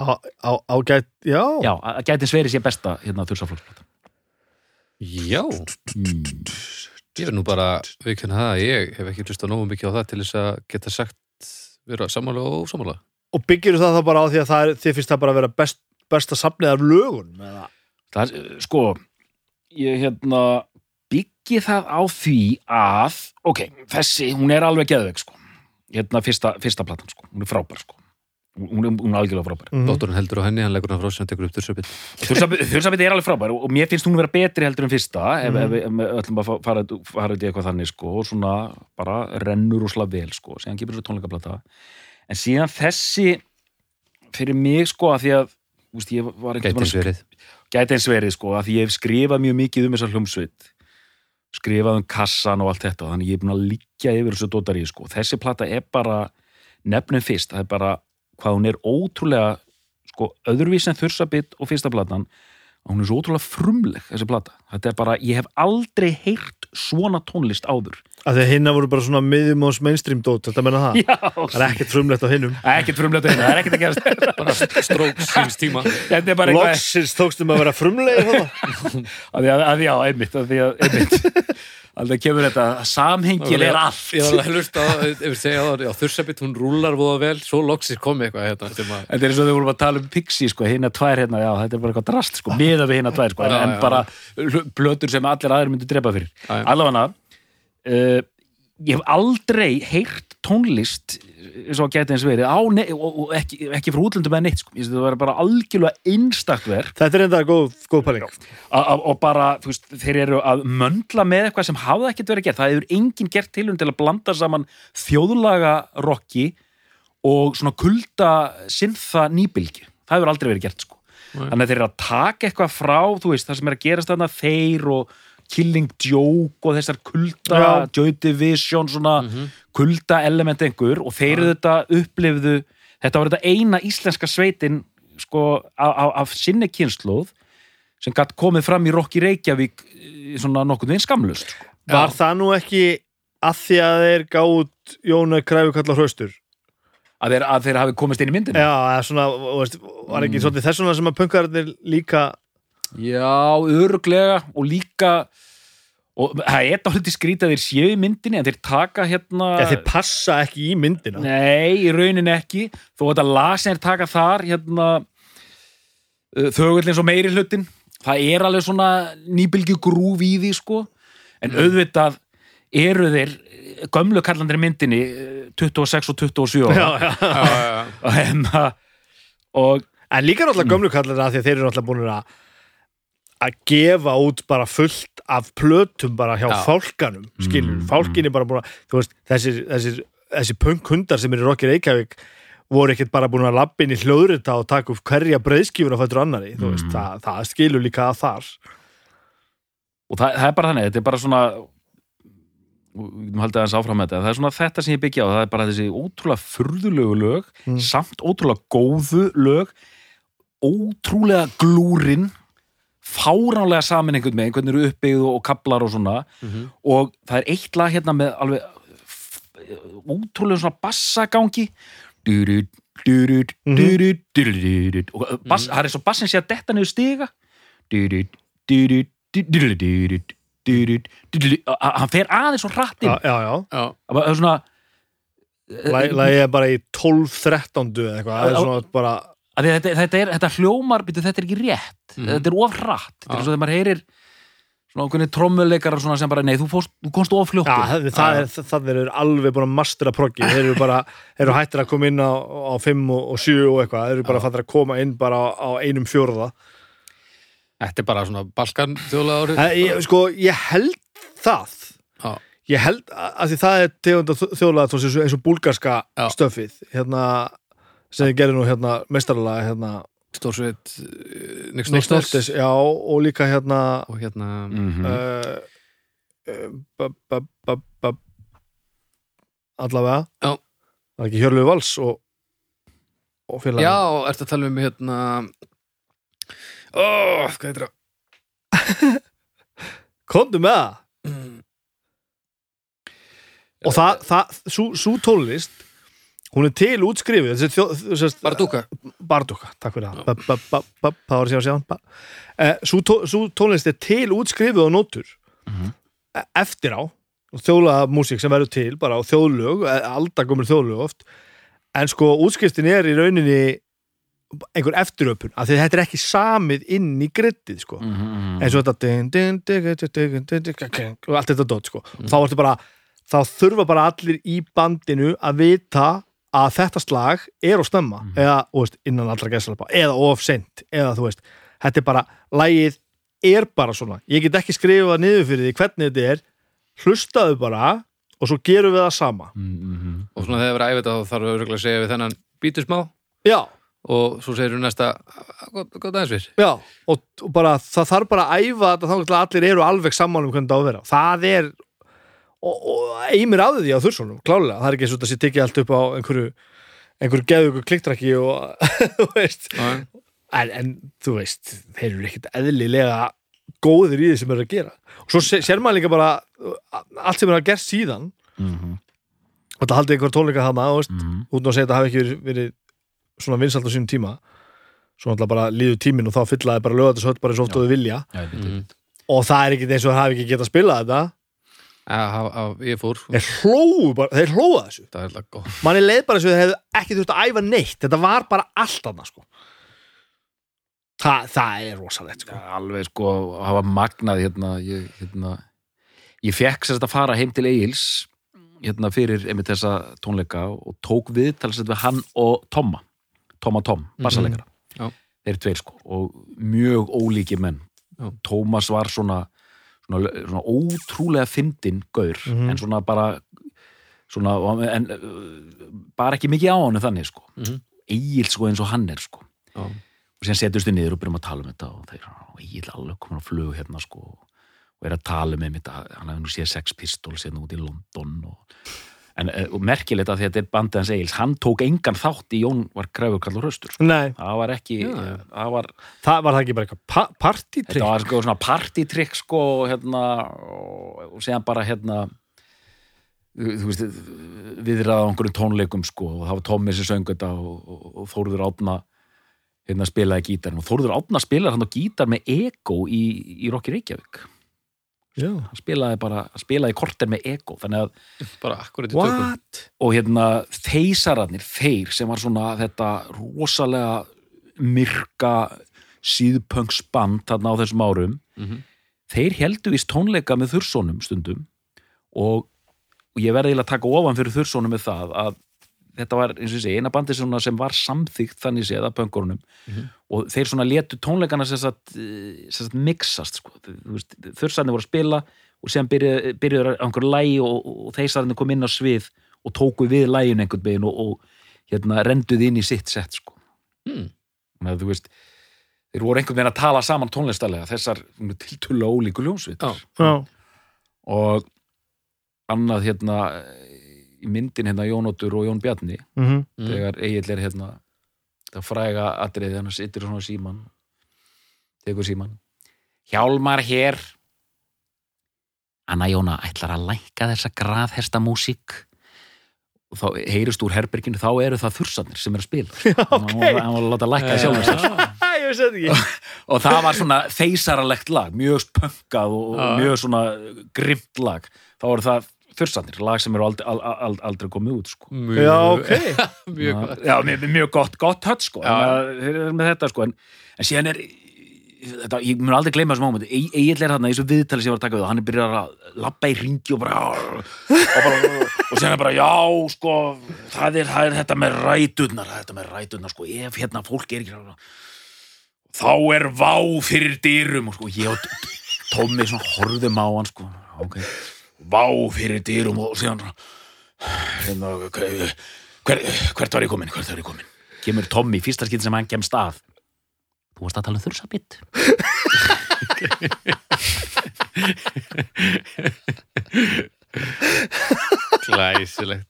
á, á, á gæt, já, já, að gæti eins verið sé besta hérna þursaflóksplata Já, mm. Ég er nú bara vikuna það að ég hef ekki hlust á nógu mikið á það til þess að geta sagt vera sammála og ósammála. Og byggir það þá bara á því að það er, þið finnst það bara að vera best, besta safnið af lögun það sko ég hérna byggi það á því að ok, þessi, hún er alveg geðveik sko. Hérna fyrsta, fyrsta platan sko, hún er frábær sko hún er, algjörlega frábær Mhm. Dótturinn heldur á henni, hann leggur hann frá sem hann tekur upp þursöpinn Þursabit er alveg frábær og mér finnst hún vera betri heldur en fyrsta ef, Mhm. ef, ef við ætlum að fa- fara, fara út í eitthvað þannig sko og svona bara rennur og slá vel sko, síðan kemur þessu tónleikaplata en síðan þessi fyrir mig sko að því að úst, ég var Gæti einhvern eins verið gæti eins verið sko að því ég hef skrifað mjög mikið um þessar hljómsveit skrifað um kassan og allt þetta þannig ég er búin að liggja yfir þessu dótari sko. þessi plata er bara nefnum fyrst, það er bara hvað hún er ótrúlega sko, öðruvís en þursabit og fyrsta platan að hún er svo ótrúlega frumleg þessi plata, þetta er bara, ég hef aldrei heyrt svona tónlist áður. Að því að hinna voru bara svona miðjum og mainstream dót, þetta menna það? Já, það er ekkert frumlegt á hinnum ekkert frumlegt að hérna, það er ekkert að gerast. Bara strók síns tíma. Loksins tókstum að vera frumlegir þarna. Að því að, að já, einmitt, að því að einmitt Alltaf kemur þetta, samhengil er allt Ég var að hlusta á, ef við segja á það, þursöpinn, hún rúlar voða vel, svo loksir komi eitthvað hérna Þetta er eins og þau vorum að tala um Pixie sko, hérna tvær hérna, já, þetta er bara eitthvað drast sko, miða við hérna tvær sko, en, Já, en já. bara plötur sem allir aðrir myndu drepa fyrir. Allavega uh, ég hef aldrei heyrt tónlist og að geta eins verið á, ne og, og ekki, ekki frá útlöndum eða neitt sko, Ég finnst þetta var bara algjörlega einstakt verk. Þetta er enda góð, góð pæling. Og bara, veist, þeir eru að möndla með eitthvað sem hafði ekkert verið gert. Það hefur enginn gert tilhörn til að blanda saman þjóðlaga rocki og svona kulda sinfa nýbylgi, það hefur aldrei verið gert sko. Nei. þannig að þeir eru að taka eitthvað frá, veist, það sem er að gerast þarna þeir og Killing Joke og þessar kulda, Já. Joy Division svona kulda element einhver og þeir eru þetta upplifðu þetta var þetta eina íslenska sveitin sko, af, af, af sinni kynnslóð sem gætt komið fram í Rocky Reykjavík eh, svona nokkuð veginn skamlust sko. var það nú ekki að því að þeir gátt Jónu Kræfu kallar hraustur? Að þeir, að þeir hafi komist inn í myndinu já, svona, þú veist, var ekki svolítið þess vegna sem að punkarnir líka Já, öruglega og líka og það er dálítið skrítið að þeir séu í myndinni en þeir taka hérna eða þeir passa ekki í myndina. Nei, í rauninni ekki. Þó lag sem þeir taka þar hérna uh, þögullins og meiri hlutin það er alveg svona nýbylgju grúf í því sko. En auðvitað eru þeir gömlu kallandir í myndinni eh, 26 og 27 ára. Já, já. Já, og, hérna, og en líka náttúrulega gömlu kallar að því að þeir eru náttúrulega búin að að gefa út bara fullt af plötum bara hjá Já. fálkanum skilur, Mm, fálkin er bara búin að þú veist, þessir, þessir, þessir punkhundar sem eru Rocky Reykjavík voru ekkert bara búin að lappin í hljóðrita og taka upp hverja breyðskífur á fættur annari, þú veist, Mm. það, það skilur líka að þar og það, það er bara þannig, þetta er bara svona og við getum haldið aðeins áfram með þetta það er svona þetta sem ég byggja á, það er bara þessi ótrúlega furðulegu lög, Mm. samt ótrúlega góðu lög ótrúlega glúrin fáránlega saman einhvern veginn, hvernig eru uppbyggðu og kaplar og svona. Mhm. og það er eitt lag hérna með alveg ótrúlega svona bassagangi. Durut, durut, durut, durut, og bass, það er svo bassin sé að detta niður stiga. Durut, durut, durut, durut, durut, durut og hann fer aðeins svo hratt inn. Já, já, já. Já, það er svona Læ- Lagið er bara í 12-13 eða eitthvað, það er svona bara þetta, þetta, er, þetta hljómar, byrju, þetta er ekki rétt. Mhm. þetta er of hratt, þetta er svo þegar maður heyrir svona okkur trommuleikarar svona sem bara, nei, þú, fórst, þú komst of fljóttur Já, það, það, er, það er alveg búin að mastera proggi, þeir eru bara þeir eru hættir að koma inn á, á 5 og, og 7 og eitthvað, þeir eru bara fattir að koma inn bara á, á einum fjórða. Þetta er bara svona Balkan þjóðlega árið Eh, ég, sko, ég held það. Já, ég held að að því það er tegunda þjóðlega eins og, eins og búlgarska stöfið hérna, sem þið gerir nú hérna mestarlega hérna, Stórsveit uh, Nick Snortes, já, og líka hérna og hérna Mhm. uh, uh, ba, ba, allavega það er ekki Hjörlu Vals og, og félag Já, ertu að tala um hérna Ó, hvað heitir það? komdu með það Mm. og það, það svo, tónlist Hún er til útskrifuð Barduka Barduka, takk fyrir það Svo tónlist er til útskrifuð á nótur mm -hmm. eftir á þjóla músík sem verður til bara á þjóðlög, alltaf komur þjóðlög oft en sko útskriftin er í rauninni einhver eftiröpun, af því þetta er ekki samið inn í grittið sko mm -hmm. eins og þetta og allt þetta dot sko mm -hmm. þá, bara, þá þurfa bara allir í bandinu að vita að þetta slag er á stemma eða, þú veist, innan allra gæslalpa eða of sent, eða þú veist þetta er bara, lagið er bara svona. Ég get ekki skrifað niður fyrir því hvernig þetta er. Hlustaðu bara og svo gerum við það sama. Mhm. Og svona þegar við æfið þetta þá þarf við örugglega að segja við þennan bítur smá. Já, og svo segir við næsta gott, gott aðeins við já, og, og bara það þarf bara að æfa þetta þá allir eru alveg saman um hvernig það á að vera. Það er og, og eimir af því á þurrsónum, klálega. Það er ekki eins og þetta sé tekið allt upp á einhverju einhverju geðu ykkur kliktrakki og þú veist. En, en þú veist, þeir eru ekkert eðlilega góðir í því sem eru að gera. Og svo sé- sér maður líka bara allt sem er að gera síðan Mhm, og þetta haldið einhver tónleika hana þú veist, mhm. út og segja að þetta hafi ekki verið- svona vinsalt á sínum tíma. Svo náttúrulega bara líður tíminn og þá fyllaði bara lögða þessu höll bara eins og oft og þau vilja. Mm. veit. og það er ekki eins og það hafi ekki getað spilað þetta ég fór. Þeir hlóðu bara, þeir hlóða þessu. Er manni leið bara og þeir hefðu ekki þurft að æfa neitt. Þetta var bara allt annað sko. Þa, það er rosalegt sko. Já, alveg sko, hafa magnað hérna, ég, hérna, ég fekk sérst að fara heim til Egils hérna fyrir einmitt þessa tónleika og tók við talsett við hann og Tomma Tomma Tom, bassaleikara. Já. þeir tveir sko og mjög ólíki menn. Já. Tómas var svona, svona, svona ótrúlega fyndin gaur Mhm. en svona bara svona, en bara ekki mikið á hann þannig sko Mhm. Egil sko eins og hann er sko Já, og síðan setjumst við niður og byrjum að tala um þetta og þeir er alveg komin á flug hérna sko og er að tala með mitt hann hefði nú séð sex pistols hérna út í London og, en, og merkilegt að því að þetta er bandið hans Egils, hann tók engan þátt í Jón var Græfur Kallur Hraustur sko. Nei, það var ekki Já. það var, það var það ekki bara eitthvað pa partitrykk þetta var sko svona partytrykk sko og hérna og, síðan bara hérna þú veist, viðraða á einhverjum tónleikum sko og það var Tommi sem söng þetta og, og, og Þórður Átna hérna spilaði gítarinn og Þórður Átna spilar hann á gítar með ego í, í Rocky Reykjavík. Hann spilaði bara, spilaði korter með ego þannig að, bara akkurat í tökum. Og hérna þeysararnir, þeir sem var svona þetta rosalega myrka síðpöngsband þarna á þessum árum Mhm. þeir heldu vist tónleika með þursónum stundum og, og ég verði að taka ofan fyrir þursónum með það að þetta var eins og segi, eina bandi sem var samþygt þannig séð af pöngurunum Mhm. og þeir svona letu tónleikana sem sagt, eh, sem sagt mixast sko. Þursarnir voru að spila og sem byrjuðu byrjuðu á einhverju lægi og, og þeisarnir kom inn á svið og tóku við lægin einhvern veginn og, og hérna renduði inn í sitt sett sko. Hmm. Þannig að þú veist þeir voru einhvern veginn að tala saman tónlistarlega þessar tiltölu ólíku ljónsvitar og annað hérna í myndin hérna Jónóttur og Jón Bjarni Mm Mm. þegar Egil er hérna það fræga atriði hann sittur svona síman tekur síman Hjálmar hér. Anna Jóna ætlar að lækka þessa graðhesta músík? Og þá heyrist úr herberginu þá eru það þursarnir sem er að spila. Ok. hann var hann var að láta lækka sjálfur sér ekki. Og það var svona feysaralegt lag mjög spöngað og, og Já. mjög svona grimt lag. Þá voru það þursarnir, lag sem eru aldrei, aldrei, aldrei komið út sko. Mjög, Já, ok. Mjög gott. Já, mjög, mjög gott, gott hött sko. Þetta sko. En, en síðan er þetta, ég mun aldrei gleyma þessu móment Egil er þarna í þessu viðtali sem ég var að taka við og hann er byrjað að labba í ringi og bara og, bara, og síðan er bara já sko það er, það er þetta með ræturnar það er þetta með ræturnar sko. Ef hérna fólk er ekki þá er vá fyrir dyrum. Og sko ég og Tommi svona horfðum á hann sko. Ok, vá fyrir dyrum og síðan hérna, hver, hvert var ég komin, hvert var ég komin kemur Tommi, fyrsta skinn sem hann kemst að þú varst að tala um þursabitt Glæsilegt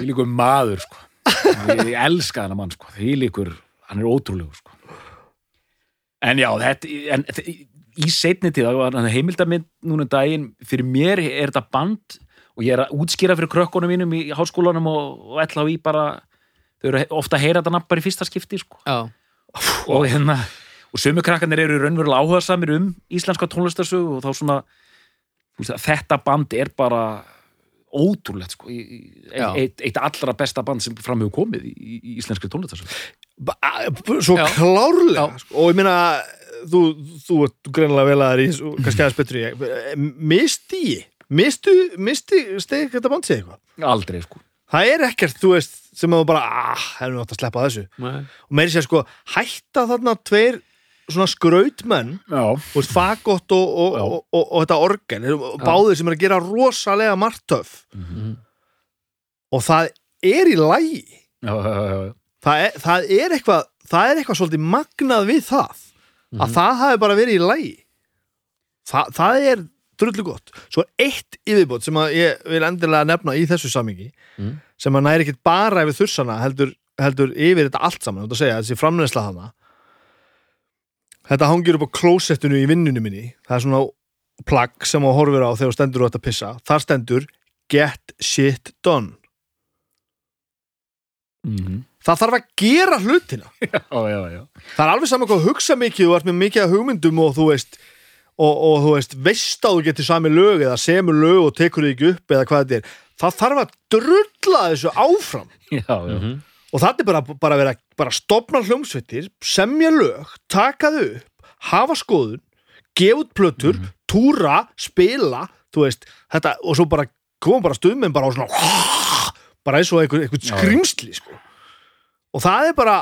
því líkur maður sko. ég elska þennan mann sko. því líkur, hann er ótrúlegur sko. en já þetta, en, í seinni tíð það var heimildamind núna um daginn fyrir mér er þetta band og ég er að útskýra fyrir krökkunum mínum í háskólanum og, ætla á í bara þau eru ofta að heyra þetta nafn bara í fyrsta skipti sko. Já, og hérna og sömu krakkanir eru raunverulega áhuga samir um íslenska tónlistarsögu og þá svona þetta band er bara ótrúlegt sko, eitt, eitt allra besta band sem fram hefur komið í, í, í íslenskri tónlistarsögu Ba- a- Svo Já. klárlega Já. sko. og ég meina þú, þú ert greinilega vel að svo- kannski aðeins en ég misti mistu, misti steg þetta band sig eitthvað aldrei sko það er ekkert, þú veist, sem að þú bara ah, hefur nátt að sleppa þessu Nei. og meiri sér sko, hætta þarna tveir svona skrautmenn þú fagott og, og, og, og, og þetta organ báðir sem er að gera rosalega margtöf Mhm. og það er í lægi já, já, já, já. það er, það er eitthvað það er eitthvað svolítið magnað við það að það hafi bara verið í lægi Þa, það er drullu gott. Svo eitt yfirbót sem ég vil endilega nefna í þessu samingi Mhm. sem að næri ekkit bara yfir þursana heldur, heldur yfir þetta allt saman þú ert að segja, þessi framleiðsla hana þetta hangir upp á klósettinu í vinnunum minni það er svona plagg sem að horfir á þegar þú stendur og þetta pissa þar stendur get shit done Mhm. það þarf að gera hlutina já, já, já. það er alveg saman hvað að hugsa mikið þú ert með mikið af hugmyndum og þú veist og, og þú veist, veist að þú getur sami lög eða semur lög og tekur þig ekki upp eða hvað þetta er, það þarf að drulla þessu áfram já, já. Mhm. Og það er bara, bara að vera bara stopna hljómsveitir, semja lög taka þau upp, hafa skoðun gefa út plötur, túra spila, þú veist þetta, og svo bara koma bara stuðmenn bara á svona bara eins og einhver, einhver skrimsli sko. og það er bara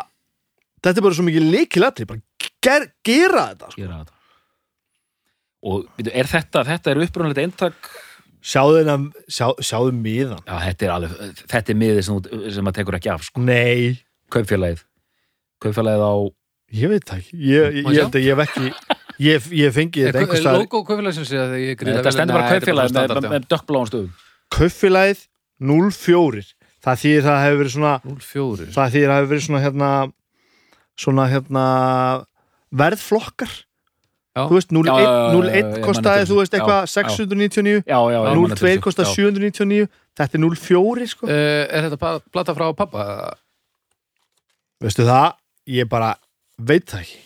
þetta er bara svo mikið leikilatri bara ger, gera þetta sko. gera þetta og er þetta, þetta er upprunalegt eintak sjáðu þennan, sjá, sjáðu miðan já, þetta er alveg, þetta er miðið sem, sem maður tekur ekki af sko. nei, kaupfélagið. Kaupfélagið á ég veit það ekki. Ég, ég, ég ég hef ekki ég, ég fengi þetta einhvers staðar Logo kaufélagsins sé að ég gríða þetta stendur bara kaupfélagið með, með, með dökkbláum stöðum kaupfélagið 04 það þýðir það hefur verið svona 04 það þýðir það hefur verið svona hérna svona hérna verðflokkar. Þú veist 01, Já, já, já, já, 01 ég man kostaði þú veist eitthvað Já, já. 699 já, já, já, ég man 02 eftir þessu. kostaði Já. 799 þetta er 04 sko. Uh, er þetta plata frá pappa? veistu það, ég bara veit það ekki.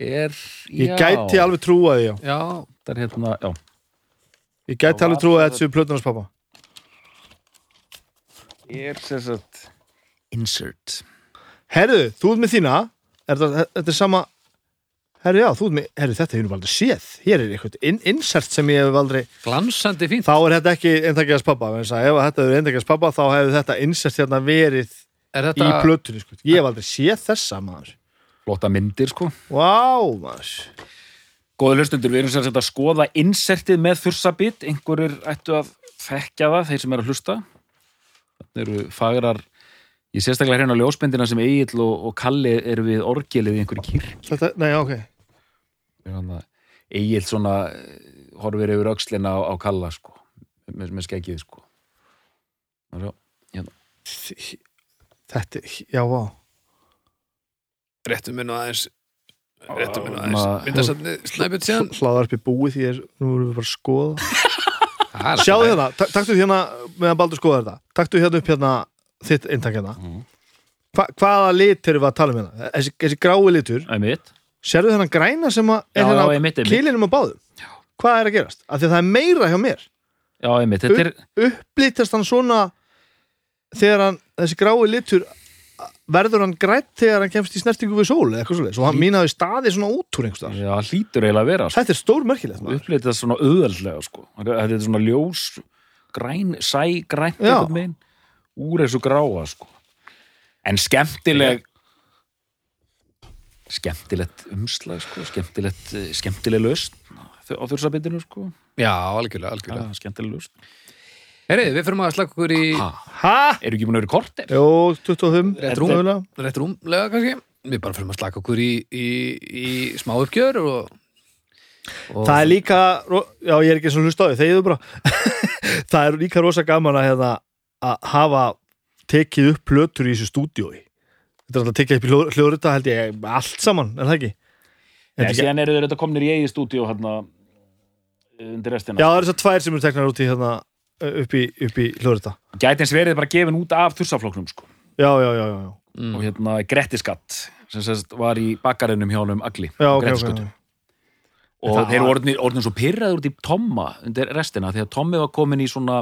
Er, ég já, gæti alveg trúa því já. Já, þetta er hérna, já. Ég gæti Það alveg trúa það- að þetta séu plötunars pappa er sem sagt insert. Herðu, þú ert með þína. Er þetta, þetta er sama herðu já, þú ert með, herðu þetta hefur nú aldrei séð. Hér er eitthvað in, insert sem ég hef aldrei glansandi fínt. Þá er þetta ekki eintakjast pappa ef þetta er eintakjast pappa þá hefur þetta insert hérna verið Er í þetta, plötunni sko. ég hef aldrei séð þessa maður. Flotta myndir sko. Vá, maður. Góða hlustundur, við erum sagt að skoða insertið með þursabit, einhverjir ættu að þekkja það, þeir sem eru að hlusta. Þetta eru fagrar ég sérstaklega hérna á ljósmyndina sem Egil og, og Kalli eru við orgelið í einhverju kýr þetta, Nei, ok. Egil svona eh, horfir yfir öxlina á, á Kalla sko, með, með skeggið sko. Og svo, Þetta, já, vá. Réttum minn og aðeins réttum minn og aðeins. Myndasafni snæpið síðan Hlaðar upp í búið því ég, nú erum við bara að skoða. Það er Sjáðu hérna, ta- taktu hérna meðan Baldur skoða þetta, taktu hérna upp hérna þitt eintak hérna Mhm. Hva, Hvaða lit erum við að tala um hérna? Þessi, þessi grái litur, sérðu þennan græna sem að Já, er hérna já, kilinum á báðum Hvað er að gerast? Af því að það er meira hjá mér Já, þetta er, upplítast hann svona þegar hann, þessi grái litur verður hann grætt þegar hann kemst í snertingu við sól eða eitthvað svoleiðis og hann mín hafi staði svona út úr einhvers staðar. já, hlýtur eiginlega að vera sko. Þetta er stór merkilegt það svona auðveldlega sko. þetta er svona ljós græn, sæ, grænt Já. Úr þessu gráa sko. en skemmtileg skemmtilegt umslag sko. skemmtilegt, eh, skemmtileg löst á þursabitinu sko. Já, algjörlega, algjörlega ja, skemmtileg löst Herri, við fyrir að slaka okkur í ha, Hæ? eru ekki búin að vera korter? Jó, 25. Rétt rúm. mögulega. rétt rúmlega kannski Við bara fyrir að slaka okkur í, í, í smá uppgjör og og það er líka, já ég er ekki svo hlust á því þegiðu bara það er líka rosa gaman að, hérna, að hafa tekið upp plötur í þessu stúdíói þetta er alltaf tekið upp í hljó- hljóðrita held ég allt saman, er það ekki? Nei, ekki? síðan eru þetta komnir í eigið stúdíu hérna undir restina Já, það er þessar tvær sem eru teknar út í hérna upp í, upp í hljóðrita Gæti eins verið bara gefin út af þursafloknum sko. Já, já, já, já, já. mm, og hérna Grettiskatt sem sérst var í bakarinnum hjá honum Agli já á ok, ok, Grettisgötu. ok. og þeir var- voru orðnir, orðnir svo pyrraður út í Tomma undir restina því að Tommi var komin í svona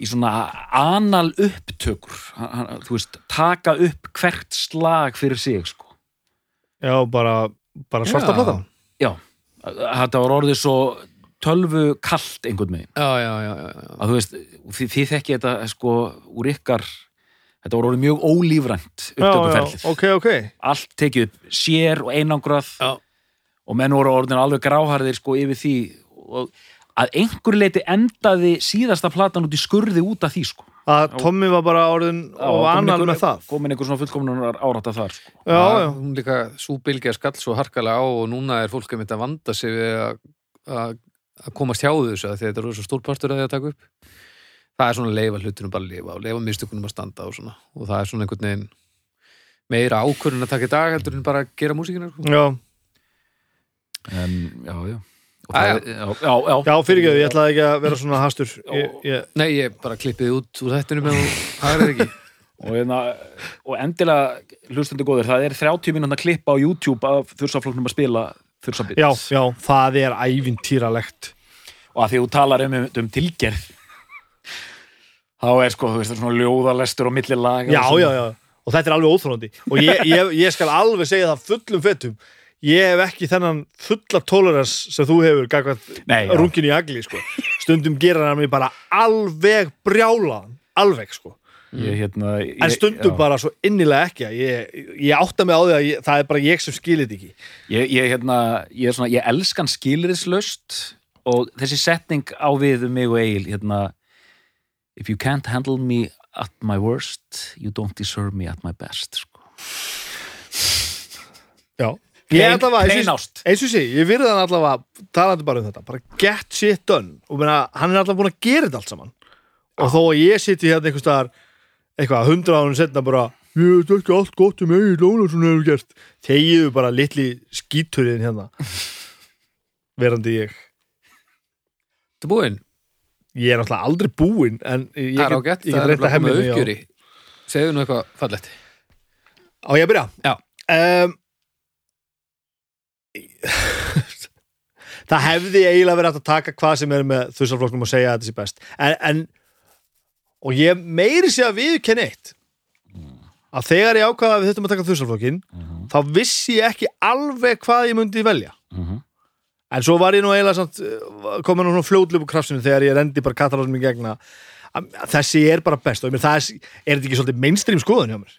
í svona anal upptökur hann, hann, þú veist, taka upp hvert slag fyrir sig sko. Já, bara, bara svarta Já. platan já, þetta var orðið svo tölvu kalt einhvern veginn já, já, já, já, já. að þú veist, þið, þið þekki þetta sko úr ykkar þetta var orðið mjög ólífrænt Já, já, upptökuferlið ok, ok allt tekið upp sér og einangrað Já. og menn voru orðin alveg gráharðir sko yfir því og að einhver leiti endaði síðasta platan út í skurði út af því sko Að Tommy var bara orðin og einhver- með það komin einhver svona fullkomnunar árætta þar sko. Já, já, hún líka svo bylgja skall svo harkalega á og núna er fólk að mynda að vanda sig við að, komast hjá þessu að því að þetta eru svo stórpartur að því að taka upp það er svona að leifa hlutunum bara að lifa og leifa mistökunum að standa og svona og það er svona einhvern veginn meira ákvörðun að taka í dag heldur en bara að gera músíkina sko. já en já, já. Það- já, já, já, Já, fyrirgeðu, ég ætlaði ekki að vera svona hastur. Ég, ég, Nei, ég bara klippiði út úr þættinu með og það er ekki. Og, hérna, og endilega hlustendur góðir, það er 30 mínúna klippa á YouTube af þursafloknum að spila þursabit Já, já, það er ævintýralegt. Og að því þú talar um, um tilgerð þá er sko, þú veist, það er svona ljóðalestur og milli laga Já, já, já, og þetta er alveg óþróndi og ég, ég, ég skal alveg segja það fullum fettum ég hef ekki þennan fulla tolerans sem þú hefur gagvað rungin í agli, sko. Stundum gera hann mig bara alveg brjálaðan, alveg, sko. Ég, hérna, ég, en stundum já. bara svo innilega ekki ég, ég átta mig á því að ég, það er bara ég sem skilir þetta ekki. Ég, ég, hérna, ég er svona, ég elskan skilriðslaust og þessi setning á við um mig og Egil hérna, if you can't handle me at my worst you don't deserve me at my best sko. Já, ég Hrein- ætla að hrein ást. eins og sé, ég virði hann allavega talandi bara um þetta, bara get shit done. Og meina, hann er allavega búin að gera þetta allt saman. Og þó að ég siti hérna einhvers staðar eitthvað, hundra ánum setna bara ég veit ekki allt gott um Egil Ólafsson hefur gert, þegiðu bara litli skíturinn hérna. Verandi ég. Þetta er búinn, ég er náttúrulega aldrei búinn en ég það er get, ágætt, það er bara komið uppgjöri. Segðu nú eitthvað fallegt. Á ég að byrja? Já. um, það hefði eiginlega verið að taka hvað sem er með þussarflokknum og segja að þetta sé best. En, en og ég meiri sé að viðkenni eitt. Að þegar ég ákvaða að við þurfum að taka þussarflokkin þá vissi ég ekki alveg hvað ég myndi velja. Mhm. en svo var ég nú eiginlega samt, uh, komin á svona fljótlöpu krafsinu þegar ég rendi bara katalónum í gegna. Þessi er bara best og ég mér það er, er þetta ekki svolítið mainstream skoðun hjá mér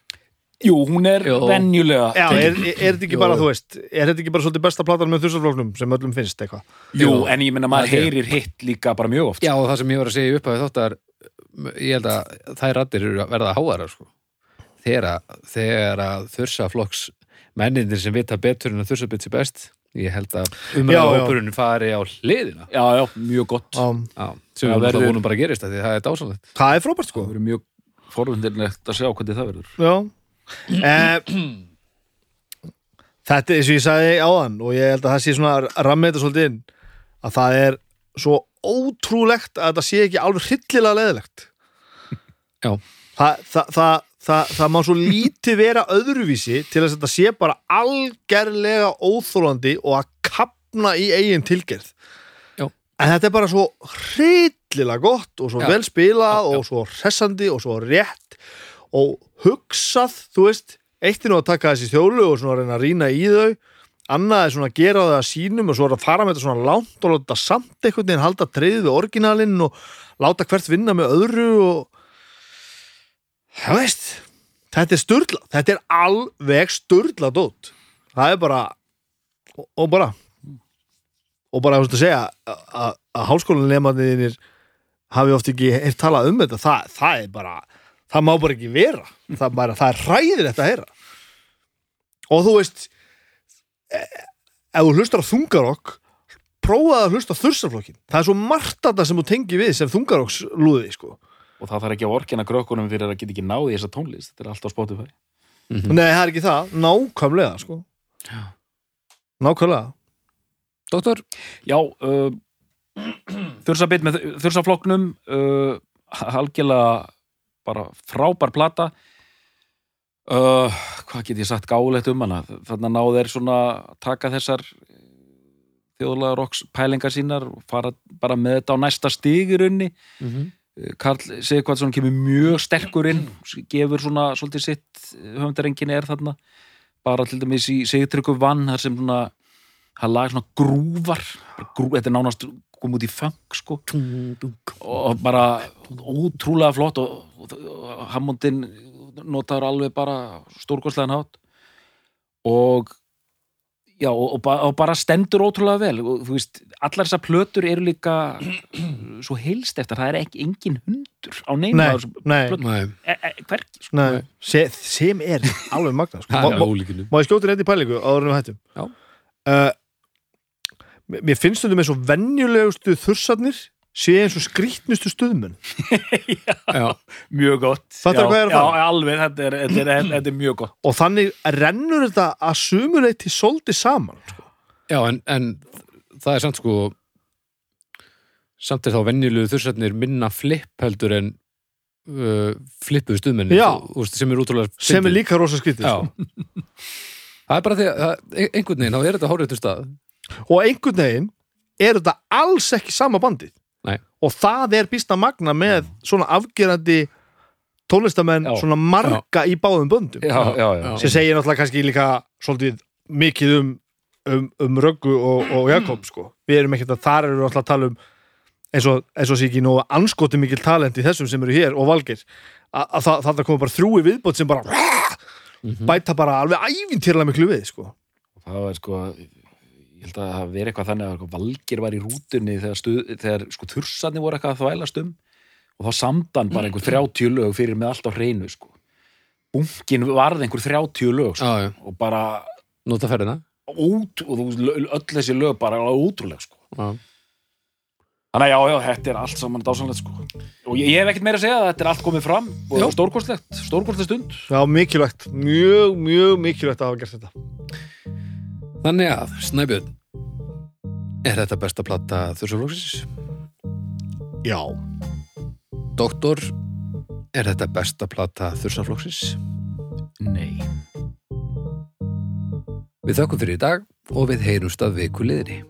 Jú, hún er Jú. venjulega Já, er, er, er þetta ekki Jú. bara, þú veist er þetta ekki bara svolítið besta platan með þursarflóknum sem öllum finnst eitthvað? Jú, Jú. en ég minna maður Það heyrir hitt líka bara mjög oft Já, og það sem ég var að segja upp af þáttar ég held að þær raddir eru að verða háara sko. þegar að, þegar að þursaflokks mennindir sem vita betur en að þursabit sé best ég held að umræða hópurinn fari á hliðina. Já, já, mjög gott. Um, já, sem Það við verður... verður- vonum bara að gerist það er er frábært sko. Það verður mjög forvindilegt að sjá hvernig það verður. Já Þetta er eins og ég sagði áðan og ég held að það sé svona að ramma þetta svolítið inn að það er svo ótrúlegt að þetta sé ekki alveg hryllilega leðilegt Já. Það, það, það, það, það má svo lítið vera öðruvísi til þess að þetta sé bara algerlega óþólandi og að kapna í eigin tilgerð Já. en þetta er bara svo hryllilega gott og svo Já. vel spilað Já, já. og svo hressandi og svo rétt og hugsað, þú veist eitt er nú að taka þessi þjólu og svona reyna að rýna í þau annað er svona að gera það að sínum og svo er að fara með þetta svona langt og láta samt einhvern veginn halda treyð við orginalinn og láta hvert vinna með öðru og það veist þetta er sturla, þetta er alveg sturla dót. Það er bara og, og bara og bara þú veist að segja að, að, að háskólanlemanniðinir hafi oft ekki heyrt talað um þetta. Það, það er bara, það má bara ekki vera. Það, bara, það er hræðir þetta að heyra. Og þú veist eh, ef þú hlustar á þungarokk prófaði að hlusta á þursaflokkin það er svo margt að það sem þú tengi við sem þungarokks lúði sko. og það þarf ekki að orkina grökkunum fyrir að geta ekki náði þessa tónlist. Þetta er allt á Spotify. Nei, það er ekki það, nákvæmlega sko. Já. nákvæmlega. Doktor, Já, uh, þursabit með þursafloknum uh, algjörlega bara frábær plata. Uh, hvað get ég sagt gáulegt um hana? Þannig að náðu þeir svona taka þessar þjóðlega rocks pælingar sínar og fara bara með þetta á næsta stig í raunni Karl Sigurkvardsson kemur mjög sterkur inn gefur svona svolítið sitt höfundarenginni er þarna. Bara til dæmis í Sigurtryggur vann þar sem svona hann lag svona grúvar grú, þetta er nánast kom út í funk sko. Og bara ótrúlega flott og Hammondin notaður alveg bara stórkostlegan hátt og já og, og, ba- og bara stendur ótrúlega vel og þú veist, allar þessar plötur eru líka svo heilst eftir, það er ekki engin hundur á neina nei, nei, e, e, hvergi sko. nei. Se, sem er alveg magna sko. má, má, má ég skjóta rétt í pælingu áður en við hættum Já. uh, mér finnst þetta með svo venjulegustu þursarnir sé eins og skrýtnustu stuðmenn. Já, mjög gott. Fattar Já, er já, alveg, þetta er, þetta, er, þetta er mjög gott. Og þannig rennur þetta að sumuleiti svolítið saman sko. já en, en það er samt sko samt er þá venjulegu þursarnir minna flipp heldur en uh, flippuðu stuðmenni Já. sem er útrúlega sem er líka rosa skrýtið Já. Sko. Það er bara því að það- einhvern veginn, þá er þetta háréttur stað og einhvern veginn er þetta alls ekki sama bandið Nei. og það er býsta magna með svona afgerandi tónlistamenn Já. svona marga í báðum böndum já, já, já. sem segir náttúrulega kannski líka svolítið mikið um, um, um Röggu og, og Jakob sko. við erum ekkert að þar við alltaf að tala um eins og, eins og sé ekki nú anskoti mikil talent í þessum sem eru hér og valgir að, að það, koma bara þrjúi viðbót sem bara bæta bara alveg ævintýrlega miklu við sko. það var sko ég held að það veri eitthvað þannig að Valgir var í rútunni þegar, stuð, þegar sko, þursarnir voru eitthvað að þvælast um. Og þá samdan bara einhver 30 lög fyrir með allt á hreinu sko. bunkin varð einhver 30 lög sko, já, og bara nota ferðina. út, og þú öll þessi lög bara ótrúlega sko. Já, þannig að já, já, þetta er allt saman dásanlegt sko. og ég, ég hef ekkert meira að segja að þetta er allt komið fram og stórkostlegt, stórkostlegt stund. Já, mikilvægt, mjög, mjög mikilvægt að hafa gert þetta Þannig að, Snæbjörn Er þetta besta platta þursaflóksins? Já, Doktor Er þetta besta plata þursaflóksins? nei Við þökkum fyrir í dag og við heyrumst að viku liðri